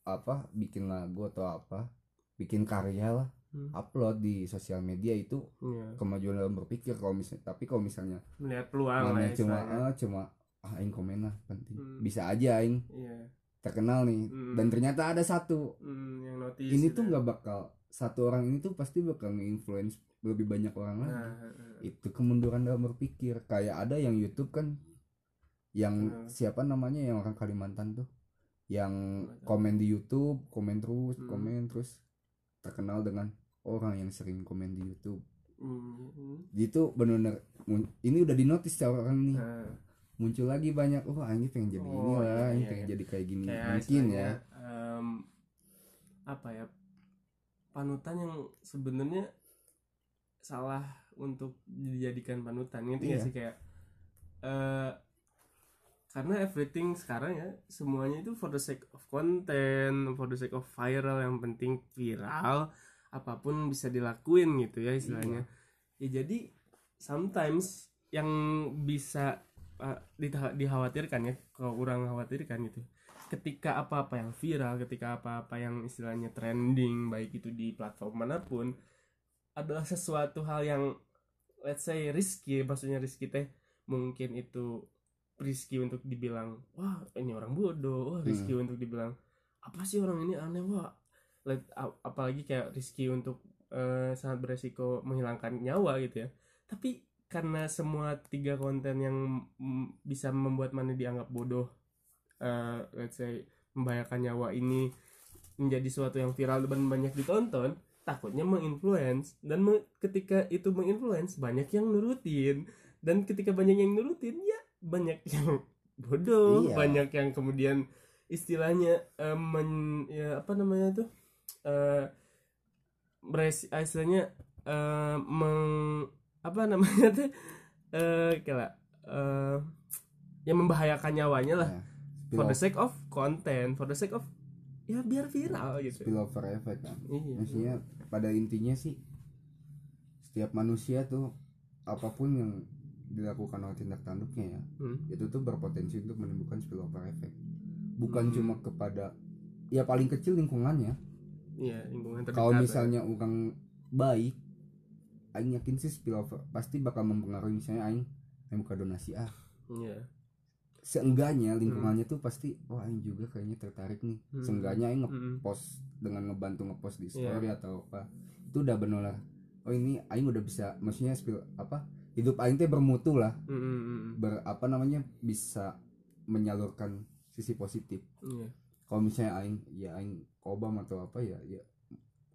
apa bikin lagu atau apa bikin karya lah Hmm. upload di sosial media itu Iya. kemajuan dalam berpikir kalau misalnya tapi kalau misalnya melihat peluang lah ya cuma eh, cuma ah aing komen lah penting Hmm. bisa aja aing iya terkenal nih Hmm. dan ternyata ada satu Hmm, yang notice ini gitu tuh ya. nggak bakal satu orang ini tuh pasti bakal nge-influence lebih banyak orang lagi. Nah, eh, itu kemunduran dalam berpikir. Kayak ada yang YouTube kan yang Hmm. siapa namanya yang orang Kalimantan tuh. Yang komen di YouTube komen terus Hmm. komen terus. Terkenal dengan orang yang sering komen di YouTube. Hmm, gitu benar-benar ini udah di notice sama orang nih. Nah, muncul lagi banyak oh ini pengen jadi ini Oh, lah iya, ini iya, pengen iya. jadi kayak gini. Kayak mungkin ya. em, apa ya panutan yang sebenarnya salah untuk dijadikan panutan nggak Iya. sih? Kayak eh karena everything sekarang ya semuanya itu for the sake of content for the sake of viral yang penting viral apa pun bisa dilakuin gitu ya istilahnya. Ya jadi sometimes yang bisa uh, dita- dikhawatirkan ya kalau orang khawatirkan gitu ketika apa-apa yang viral ketika apa-apa yang istilahnya trending baik itu di platform mana pun adalah sesuatu hal yang let's say risky. Maksudnya risky teh mungkin itu risky untuk dibilang wah ini orang bodoh. Wah risky untuk dibilang apa sih orang ini aneh? Wah Let- ap- apalagi kayak risky untuk eh, sangat beresiko menghilangkan nyawa gitu ya. Tapi karena semua tiga konten yang bisa membuat mana dianggap bodoh eh, let's say membahayakan nyawa ini menjadi suatu yang viral dan banyak ditonton takutnya menginfluence. Dan me- ketika itu menginfluence banyak yang nurutin. Dan ketika banyak yang nurutin ya banyak yang bodoh. Iya. banyak yang kemudian istilahnya eh, men- ya apa namanya tuh eh beres- ah, istilahnya eh, meng apa namanya tuh eh kayak eh yang membahayakan nyawanya lah. Ya, for the sake of content for the sake of ya biar viral gitu. Spillover effect kan iya. Maksudnya pada intinya sih setiap manusia tuh apa pun yang dilakukan oleh tindak tanduknya ya Hmm. itu tuh berpotensi untuk menimbulkan spillover effect. Bukan Hmm. cuma kepada ya paling kecil lingkungannya. Iya lingkungan terdekat kalau ya. misalnya orang baik aing yakin sih spillover pasti bakal mempengaruhi misalnya aing aing buka donasi ah. Iya seenggaknya lingkungannya tuh pasti wah aing juga kayaknya tertarik nih Hmm. seenggaknya aing Mm-mm. ngepost dengan ngebantu ngepost di Iya. story atau apa itu udah benar oh ini aing udah bisa maksudnya spill apa hidup aing teh bermutu lah Mm-mm, mm-mm. ber apa namanya bisa menyalurkan sisi positif iya kalau misalnya aing ya aing kobam atau apa ya ya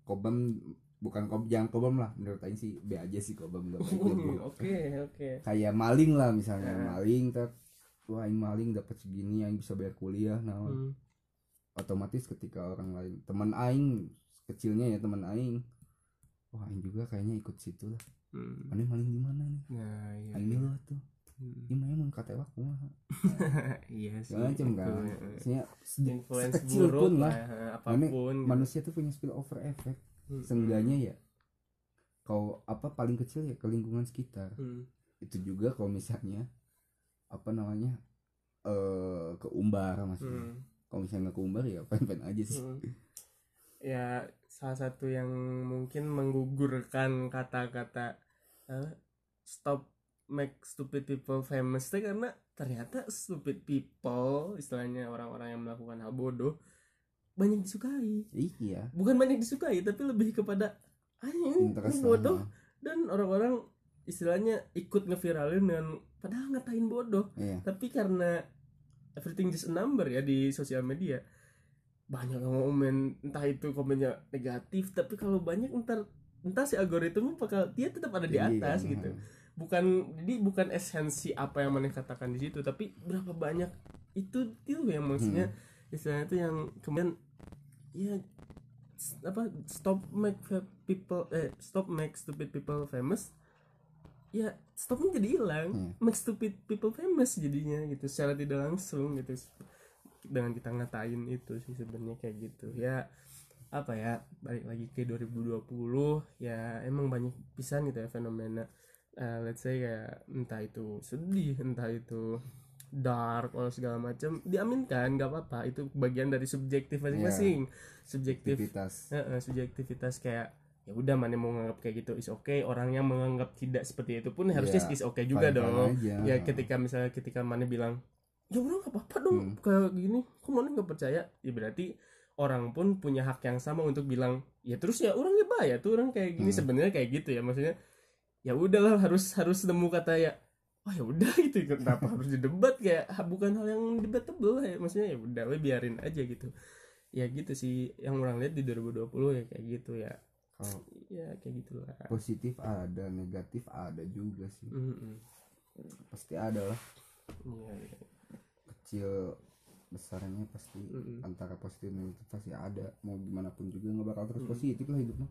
kobam bukan kob jangan kobam lah menurut aing sih B aja sih kobam oke oke kayak maling lah misalnya Ya. maling ter wah aing maling dapat segini aing bisa bayar kuliah nah Hmm. otomatis ketika orang lain teman aing kecilnya ya teman aing wah aing juga kayaknya ikut situ lah Hmm. maling di mana nih nah iya aing dulu tuh Hmm. gimana emang kata kumaha iya sih macam kan ya. maksudnya influence sekecil buruk pun lah lah ya, apa pun gitu. manusia tuh punya spillover effect Hmm. seenggaknya ya kau apa paling kecil ya ke lingkungan sekitar Hmm. itu juga kalau misalnya apa namanya eh keumbar maksudnya. Hmm. kalau misalnya nggak keumbar ya pen-pen aja sih. Hmm. ya salah satu yang mungkin menggugurkan kata-kata eh, stop make stupid people famous teh karena ternyata stupid people istilahnya orang-orang yang melakukan hal bodoh banyak disukai. Iya. Bukan banyak disukai tapi lebih kepada ah ini, ini interest bodoh. lah. dan orang-orang istilahnya ikut ngeviralin dengan padahal ngatain bodoh. Iya. Tapi karena everything just a number ya di sosial media banyak yang komen entah itu komennya negatif tapi kalau banyak entar entah si algoritma bakal dia tetap ada di Iya, atas kan. gitu bukan jadi bukan esensi apa yang mana katakan di situ tapi berapa banyak itu itu yang maksudnya Hmm. istilahnya itu yang kemudian ya apa stop make people eh stop make stupid people famous ya stopnya jadi hilang Hmm. make stupid people famous jadinya gitu secara tidak langsung gitu. Dengan kita ngatain itu sih sebenarnya kayak gitu. Ya apa ya balik lagi ke 2020 ya emang banyak pisan gitu ya fenomena. Eh, let's say kayak entah itu sedih entah itu dark atau segala macam diaminkan nggak apa-apa. Itu bagian dari subjektif masing-masing. Subjektif aktivitas eh, eh, subjektivitas kayak ya udah mana mau nganggap kayak gitu is okay. Orang yang menganggap tidak seperti itu pun harusnya Iya, is okay juga dong. aja. ya ketika misalnya ketika mana bilang ya orang nggak apa-apa dong Hmm. kayak gini. Kok mana nggak percaya? Ya berarti orang pun punya hak yang sama untuk bilang ya terus ya orang ya tuh orang kayak gini. Hmm. sebenarnya kayak gitu ya maksudnya ya udahlah harus harus nemu kata ya oh ya udah gitu. Kenapa harus didebat kayak ha- bukan hal yang debatable ya. Maksudnya ya udah we biarin aja gitu. Ya gitu sih yang orang lihat di 2020 ya kayak gitu ya kalau ya kayak gitulah positif ada negatif ada juga sih Mm-mm. pasti ada lah Iya, iya. kecil besarnya pasti Mm-mm. antara positif dan negatif pasti ada mau gimana pun juga nggak bakal terus Mm. positif lah hidupnya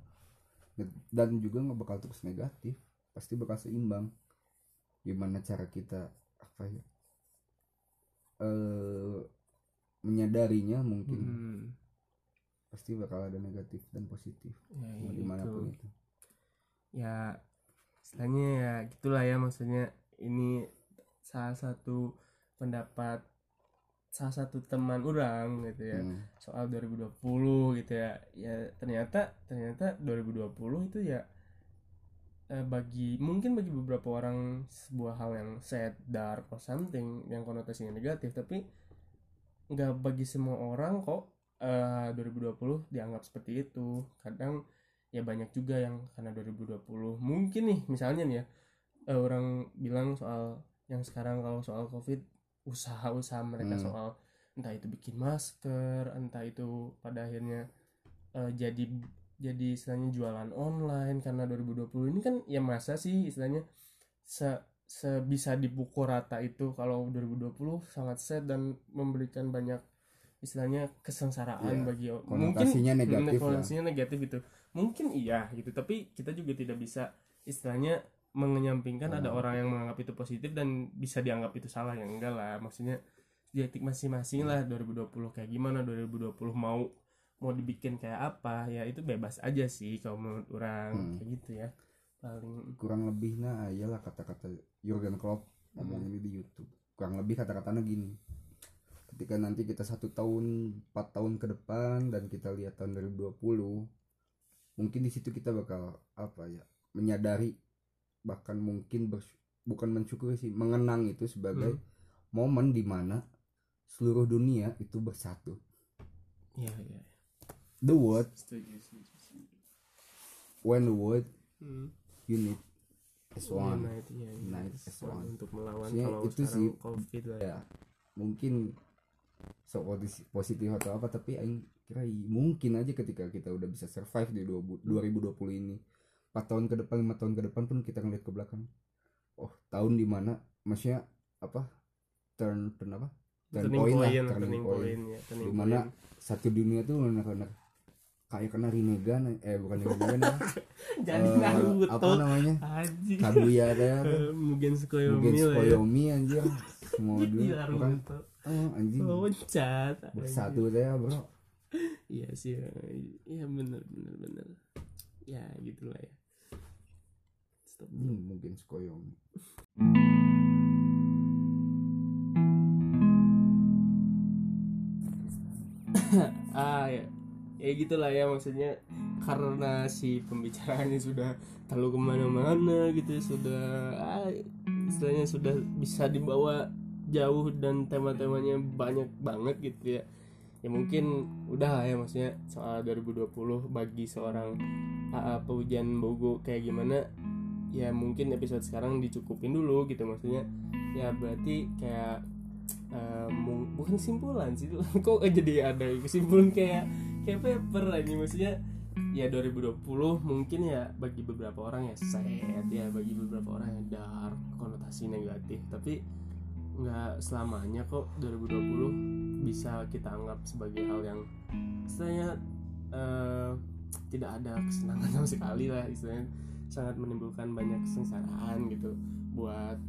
dan juga nggak bakal terus negatif pasti bakal seimbang gimana cara kita apa ya eh menyadarinya mungkin Mm. Pasti bakal ada negatif dan positif ya, gitu. di mana pun itu ya istilahnya ya gitulah ya maksudnya ini salah satu pendapat salah satu teman orang gitu ya Hmm. soal 2020 gitu ya ya ternyata ternyata 2020 itu ya eh, bagi mungkin bagi beberapa orang sebuah hal yang sad dark or something yang konotasinya negatif tapi nggak bagi semua orang kok eh, 2020 dianggap seperti itu kadang ya banyak juga yang karena 2020 mungkin nih misalnya nih ya eh, orang bilang soal yang sekarang kalau soal covid usaha-usaha mereka Hmm. soal entah itu bikin masker entah itu pada akhirnya eh, jadi jadi istilahnya jualan online karena 2020 ini kan ya masa sih istilahnya se sebisa dipukul rata itu kalau 2020 sangat sad dan memberikan banyak istilahnya kesengsaraan Iya, bagi konotasinya mungkin negatif lah. konotasinya negatif itu mungkin iya gitu tapi kita juga tidak bisa istilahnya mengenyampingkan ada Hmm. orang yang menganggap itu positif dan bisa dianggap itu salah yang enggak lah maksudnya subjektif masing-masing lah 2020 kayak gimana 2020 mau mau dibikin kayak apa ya itu bebas aja sih kalau menurut orang Hmm. kayak gitu ya paling kurang lebih nah ayalah kata-kata Jurgen Klopp ngomong Hmm. ini di YouTube kurang lebih kata-katanya gini ketika nanti kita satu tahun empat tahun ke depan dan kita lihat tahun 2020 mungkin di situ kita bakal apa ya menyadari bahkan mungkin bers- bukan mensyukuri sih mengenang itu sebagai Hmm. momen di mana seluruh dunia itu bersatu ya ya the world setuju setuju, setuju. when the world Hmm. unit as one Unite, iya, iya. Unite as one. untuk melawan Maksudnya kalau itu sekarang sih, covid lah ya mungkin so posi- positif atau apa tapi aing kira mungkin aja ketika kita udah bisa survive di 20 2020 ini. 4 tahun ke depan 5 tahun ke depan pun kita ngeliat ke belakang. Oh tahun di mana maksudnya apa turn turn apa? Turn turning point lah point, turning turning point. point ya turning di mana point. satu dunia tuh benar-benar kayak kena Rinnegan eh bukan Rinnegan ya. Jadi Eh, Naruto. apa namanya? Haji Kaguya teh apa? Mugen Tsukuyomi mungkin ya. Anjir semua dulu oh anjing. Loncat bersatu teh bro. Iya sih iya bener bener bener. Ya gitulah ya. Stop. Dulu. Hmm, mungkin Tsukuyomi ah ya. Ya gitulah ya maksudnya karena si pembicaraannya sudah terlalu ke mana-mana gitu sudah ah, istilahnya sudah bisa dibawa jauh dan tema-temanya banyak banget gitu ya. Ya mungkin udah lah ya maksudnya soal 2020 bagi seorang AA Paujan Bogo kayak gimana ya mungkin episode sekarang dicukupin dulu gitu maksudnya. Ya berarti kayak eh, mung- bukan simpulan sih kok jadi ada kesimpulan kayak kayak paper aja maksudnya. Ya 2020 mungkin ya bagi beberapa orang ya sad ya bagi beberapa orang ya dark konotasi negatif tapi nggak selamanya kok 2020 bisa kita anggap sebagai hal yang istilahnya eh, tidak ada kesenangan sama sekali lah istilahnya. Sangat menimbulkan banyak kesengsaraan gitu buat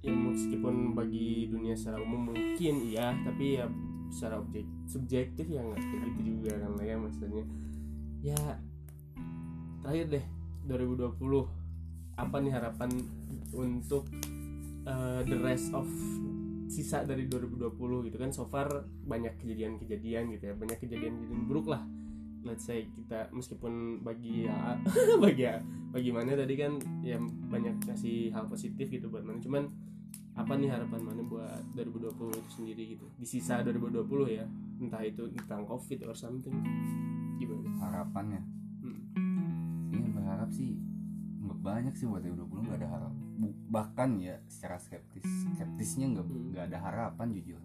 ya meskipun bagi dunia secara umum mungkin iya tapi ya secara objek subjektif ya nggak kayak gitu juga kan lah ya maksudnya. Ya terakhir deh 2020 apa nih harapan untuk uh, the rest of sisa dari 2020 gitu kan so far banyak kejadian-kejadian gitu ya banyak kejadian-kejadian buruk lah. Let's say kita meskipun bagi ya bagi ya bagaimana tadi kan ya banyak kasih hal positif gitu buat mana. Cuman apa nih harapan mana buat 2020 itu sendiri gitu? Di sisa 2020 ya entah itu tentang covid or something gimana? Harapannya? Hmm. ini berharap sih nggak banyak sih buat 2020 nggak ada harap Bu- bahkan ya secara skeptis skeptisnya nggak Hmm. ada harapan jujur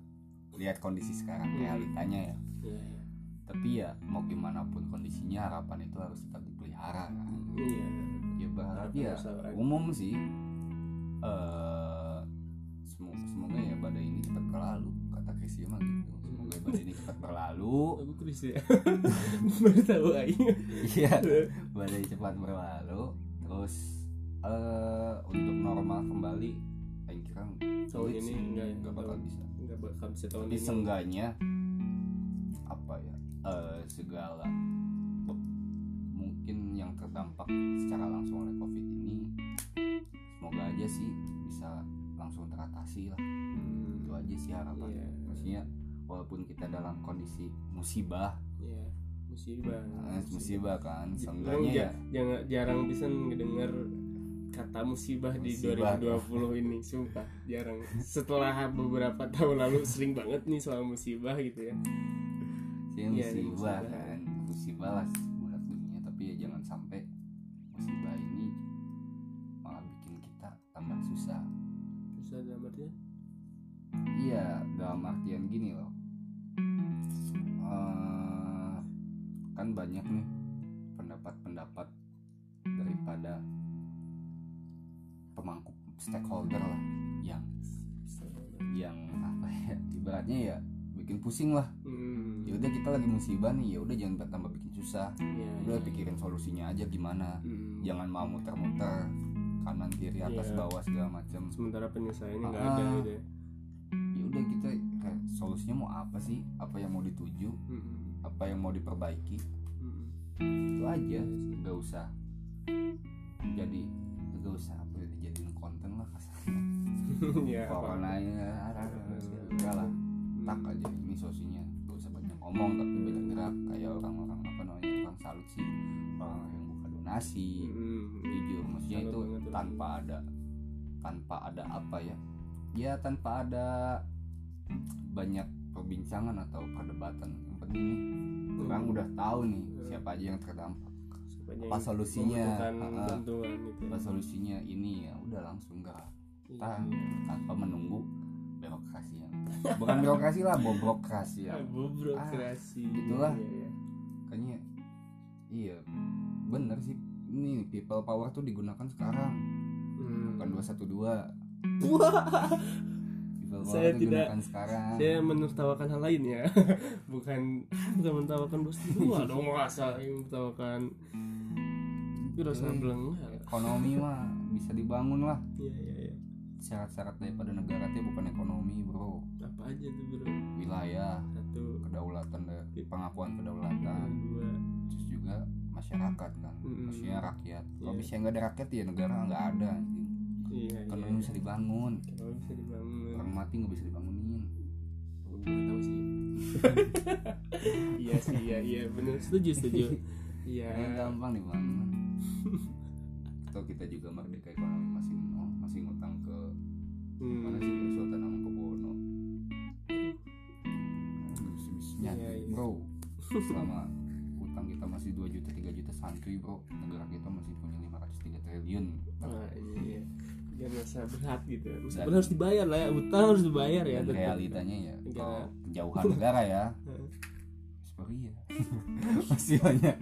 lihat kondisi sekarang Hmm. realitanya ya Iya, iya. tapi ya mau gimana pun kondisinya harapan itu harus tetap dipelihara kan Iya. ya berharap ya umum sih eh semoga, semoga ya badai ini cepat berlalu kata Krisya mah gitu semoga badai ini cepat berlalu Aku Chris ya. Baru tahu aing. iya badai cepat berlalu terus eh untuk normal kembali Aing kira Tahun ini enggak ya, nggak bakal bisa Enggak bakal bisa tahun tapi ini. seenggaknya apa ya eh segala mungkin yang terdampak secara langsung oleh covid ini semoga aja sih bisa langsung teratasi lah Hmm, itu aja sih harapan Iya. maksudnya walaupun kita dalam kondisi musibah Iya. Musibah. eh, musibah kan Orang seenggaknya ya jangan jarang bisa ngedenger kata musibah, di Musibah. 2020 ini sumpah jarang setelah beberapa tahun lalu sering banget nih soal musibah gitu ya sih Iya, ini musibah musibah. kan musibah lah bulat dunia tapi ya jangan sampai musibah ini malah bikin kita tambah susah bisa dalam artinya Iya, dalam artian gini loh. Eh, kan banyak nih stakeholder lah yang yang apa ya ibaratnya ya bikin pusing lah. hmm. Ya udah kita lagi musibah nih, ya udah jangan tambah bikin susah. Iya, Udah iya. pikirin solusinya aja gimana. Hmm. Jangan mau muter-muter kanan kiri atas Iya. bawah segala macam. sementara penyelesaiannya nggak ada gitu ya Ya udah kita kayak solusinya mau apa sih? Apa yang mau dituju? Hmm. apa yang mau diperbaiki Hmm. itu aja nggak usah jadi lah kasarnya ya ya. Enggak lah. Tak aja ini sosinya. Nggak usah banyak ngomong tapi banyak gerak. Kayak orang-orang apa namanya orang salut sih. Orang yang buka donasi. Hmm. jujur maksudnya Salut itu tuh. tanpa ada tanpa ada apa ya? Ya tanpa ada banyak perbincangan atau perdebatan. Yang penting nih orang Hmm. udah tahu nih siapa aja yang terdampak Siapanya apa solusinya bantuan gitu ya. apa solusinya ini ya udah langsung Iya, Tan- iya. tanpa menunggu birokrasi yang bukan birokrasi lah bobrokrasi yang burokrasi Ah, itulah. Iya, iya. kayaknya iya bener sih ini people power tuh digunakan sekarang Hmm. bukan 212 Wah, people Saya tidak- sekarang. saya menertawakan hal lain ya. Bukan bukan menertawakan bos dua dong masa yang menertawakan. Itu Hmm. belengah ekonomi mah bisa dibangun lah. Iya iya iya. Syarat-syarat daripada negara tuh bukan ekonomi bro. Apa aja tuh bro? Wilayah satu. kedaulatan da- pengakuan kedaulatan. Dua. Terus juga masyarakat kan Mm-mm. maksudnya rakyat kalau misalnya nggak ada rakyat ya negara nggak ada anjing. Iya ekonomi iya bisa dibangun. Kalau bisa dibangun. Orang mati nggak bisa dibangunin. Gue tahu sih. Iya sih iya iya. Benar setuju setuju. Iya. Gampang dibangun. Atau kita juga merdeka ekonomi masih oh, masih ngutang ke mana sih hmm. Sultan Hamengkubuwono bisnisnya Iya, iya. bro. Selama utang kita masih 2 juta 3 juta santuy bro. Negara kita masih punya 503 triliun. Wah, iya jangan merasa berat gitu meskipun Dan- harus dibayar lah ya. Utang harus dibayar ya. Dan realitanya ya Negara. kalau kejauhan negara ya. Heeh. Korea masih banyak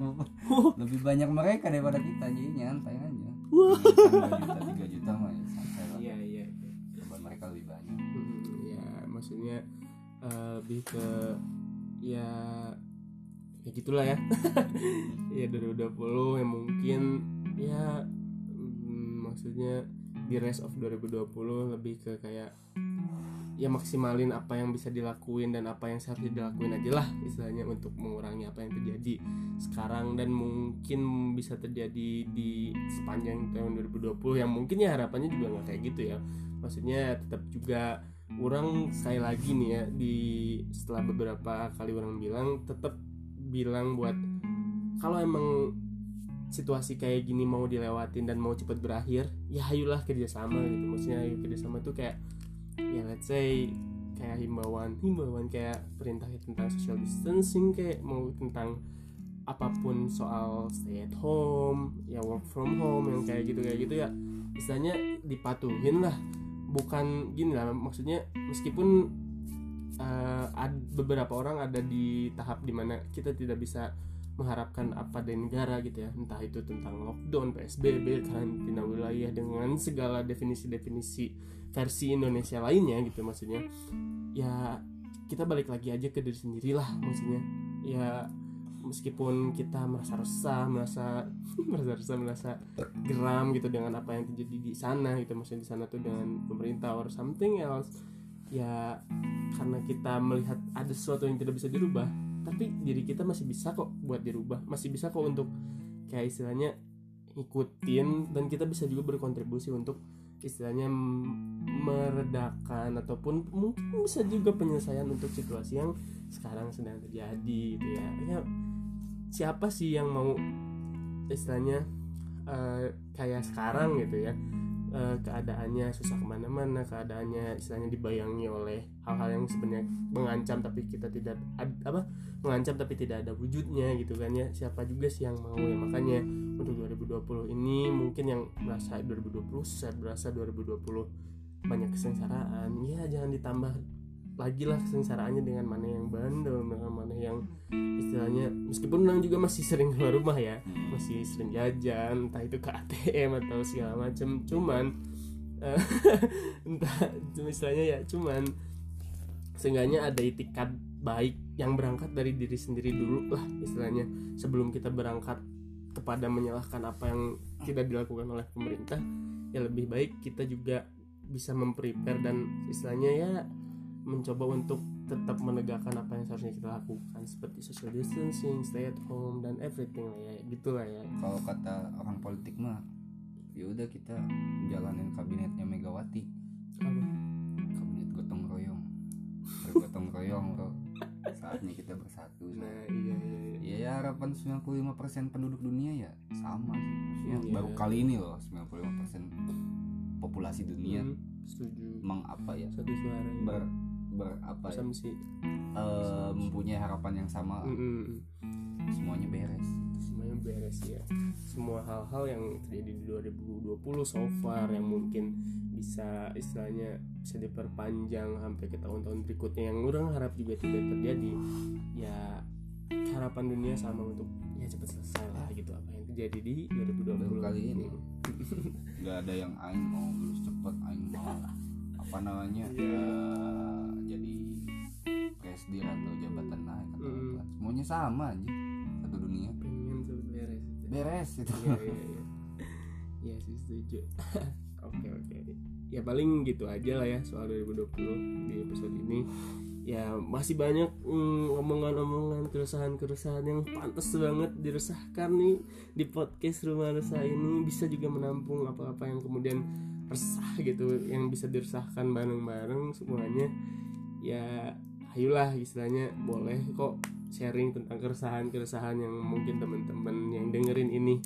lebih banyak mereka daripada kita jadi nyantai aja. Wah. juta tiga juta mah ya santai lah. Iya iya iya. beban mereka lebih banyak. Hmm, ya maksudnya eh, lebih ke ya ya gitulah ya. Ya 2020 yang mungkin ya mm, maksudnya di rest of 2020 lebih ke kayak ya maksimalin apa yang bisa dilakuin dan apa yang seharusnya dilakuin aja lah istilahnya untuk mengurangi apa yang terjadi sekarang dan mungkin bisa terjadi di sepanjang tahun 2020 yang mungkin ya harapannya juga nggak kayak gitu ya. Maksudnya tetap juga orang sekali lagi nih ya di setelah beberapa kali orang bilang tetap bilang buat kalau emang situasi kayak gini mau dilewatin dan mau cepet berakhir ya ayolah kerjasama gitu. Maksudnya ayo kerjasama tuh kayak ya let's say kayak himbauan himbauan kayak perintah tentang social distancing kayak mau tentang apa pun soal stay at home ya work from home yang kayak gitu kayak gitu ya istilahnya dipatuhin lah. Bukan gini lah maksudnya meskipun uh, ad, beberapa orang ada di tahap di mana kita tidak bisa mengharapkan apa dari negara gitu ya. Entah itu tentang lockdown psbb karantina wilayah dengan segala definisi-definisi versi Indonesia lainnya gitu maksudnya. Ya kita balik lagi aja ke diri sendiri lah maksudnya. Ya meskipun kita merasa resah merasa merasa resah merasa geram gitu dengan apa yang terjadi di sana gitu maksudnya di sana tuh dengan pemerintah or something else. Ya karena kita melihat ada sesuatu yang tidak bisa dirubah tapi diri kita masih bisa kok buat dirubah masih bisa kok untuk kayak istilahnya ikutin dan kita bisa juga berkontribusi untuk istilahnya meredakan ataupun mungkin bisa juga penyelesaian untuk situasi yang sekarang sedang terjadi gitu ya. Ya siapa sih yang mau istilahnya uh, kayak sekarang gitu ya uh, keadaannya susah ke mana-mana keadaannya istilahnya dibayangi oleh hal-hal yang sebenarnya mengancam tapi kita tidak ad, apa mengancam tapi tidak ada wujudnya gitu kan ya. Siapa juga sih yang mau ya? Makanya untuk 2020 ini mungkin yang merasa 2020 saya berasa 2020 banyak kesengsaraan. Ya jangan ditambah lagi lah kesengsaraannya dengan mana yang bandel dengan mana yang istilahnya meskipun orang juga masih sering keluar rumah ya masih sering jajan entah itu ke ATM atau segala macam cuman uh, entah misalnya ya cuman seenggaknya ada itikat baik yang berangkat dari diri sendiri dulu lah istilahnya sebelum kita berangkat kepada menyalahkan apa yang tidak dilakukan oleh pemerintah ya lebih baik kita juga bisa memprepare dan istilahnya ya mencoba untuk tetap menegakkan apa yang seharusnya kita lakukan seperti social distancing, stay at home dan everything lah ya gitulah ya. Kalau kata orang politik mah ya udah kita jalanin kabinetnya Megawati. Apa? Kabinet gotong royong. Bergotong royong bro. Saatnya kita bersatu. Nah, iya iya iya. Ya, ya harapan 95% penduduk dunia ya sama sih. Maksudnya Iya. baru kali ini loh 95% populasi dunia Hmm, setuju. emang apa ya Satu suara ya. ber ber apa ya, asumsi. eh, mempunyai harapan yang sama Mm-mm. semuanya beres semuanya beres ya semua hal-hal yang terjadi di 2020 so far yang mungkin bisa istilahnya bisa diperpanjang sampai ke tahun-tahun berikutnya yang orang harap juga tidak terjadi ya harapan dunia sama untuk ya cepat selesai lah gitu apa yang terjadi di 2020 Baru kali ini. nggak ada yang aing mau lulus cepet aing mau apa namanya Iya. Jadi presdir atau jabatan naik atau Mm. apa semuanya sama aja satu dunia pengen tuh beres itu. beres itu Iya iya iya. Iya sih setuju. Oke oke. Ya paling gitu aja lah ya soal 2020 di episode ini. Ya masih banyak mm, omongan-omongan keresahan-keresahan yang pantas banget diresahkan nih di podcast rumah resah ini bisa juga menampung apa-apa yang kemudian resah gitu yang bisa diresahkan bareng-bareng semuanya. Ya ayolah istilahnya boleh kok sharing tentang keresahan-keresahan yang mungkin teman-teman yang dengerin ini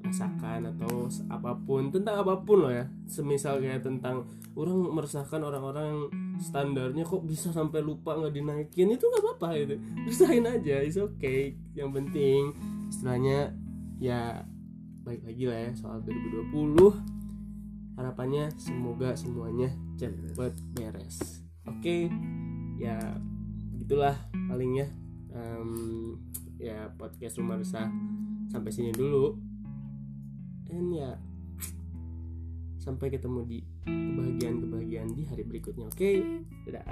rasakan atau apa pun tentang apa pun loh ya. Semisal kayak tentang orang meresahkan orang-orang standarnya kok bisa sampai lupa nggak dinaikin itu nggak apa-apa gitu. Resahin aja is okay. Yang penting istilahnya ya baik lagi lah ya soal 2020 harapannya semoga semuanya cepet beres. Oke ya gitulah paling ya Em, ya podcast rumah resah sampai sini dulu. Dan ya sampai ketemu di kebahagiaan-kebahagiaan di hari berikutnya. Oke dadah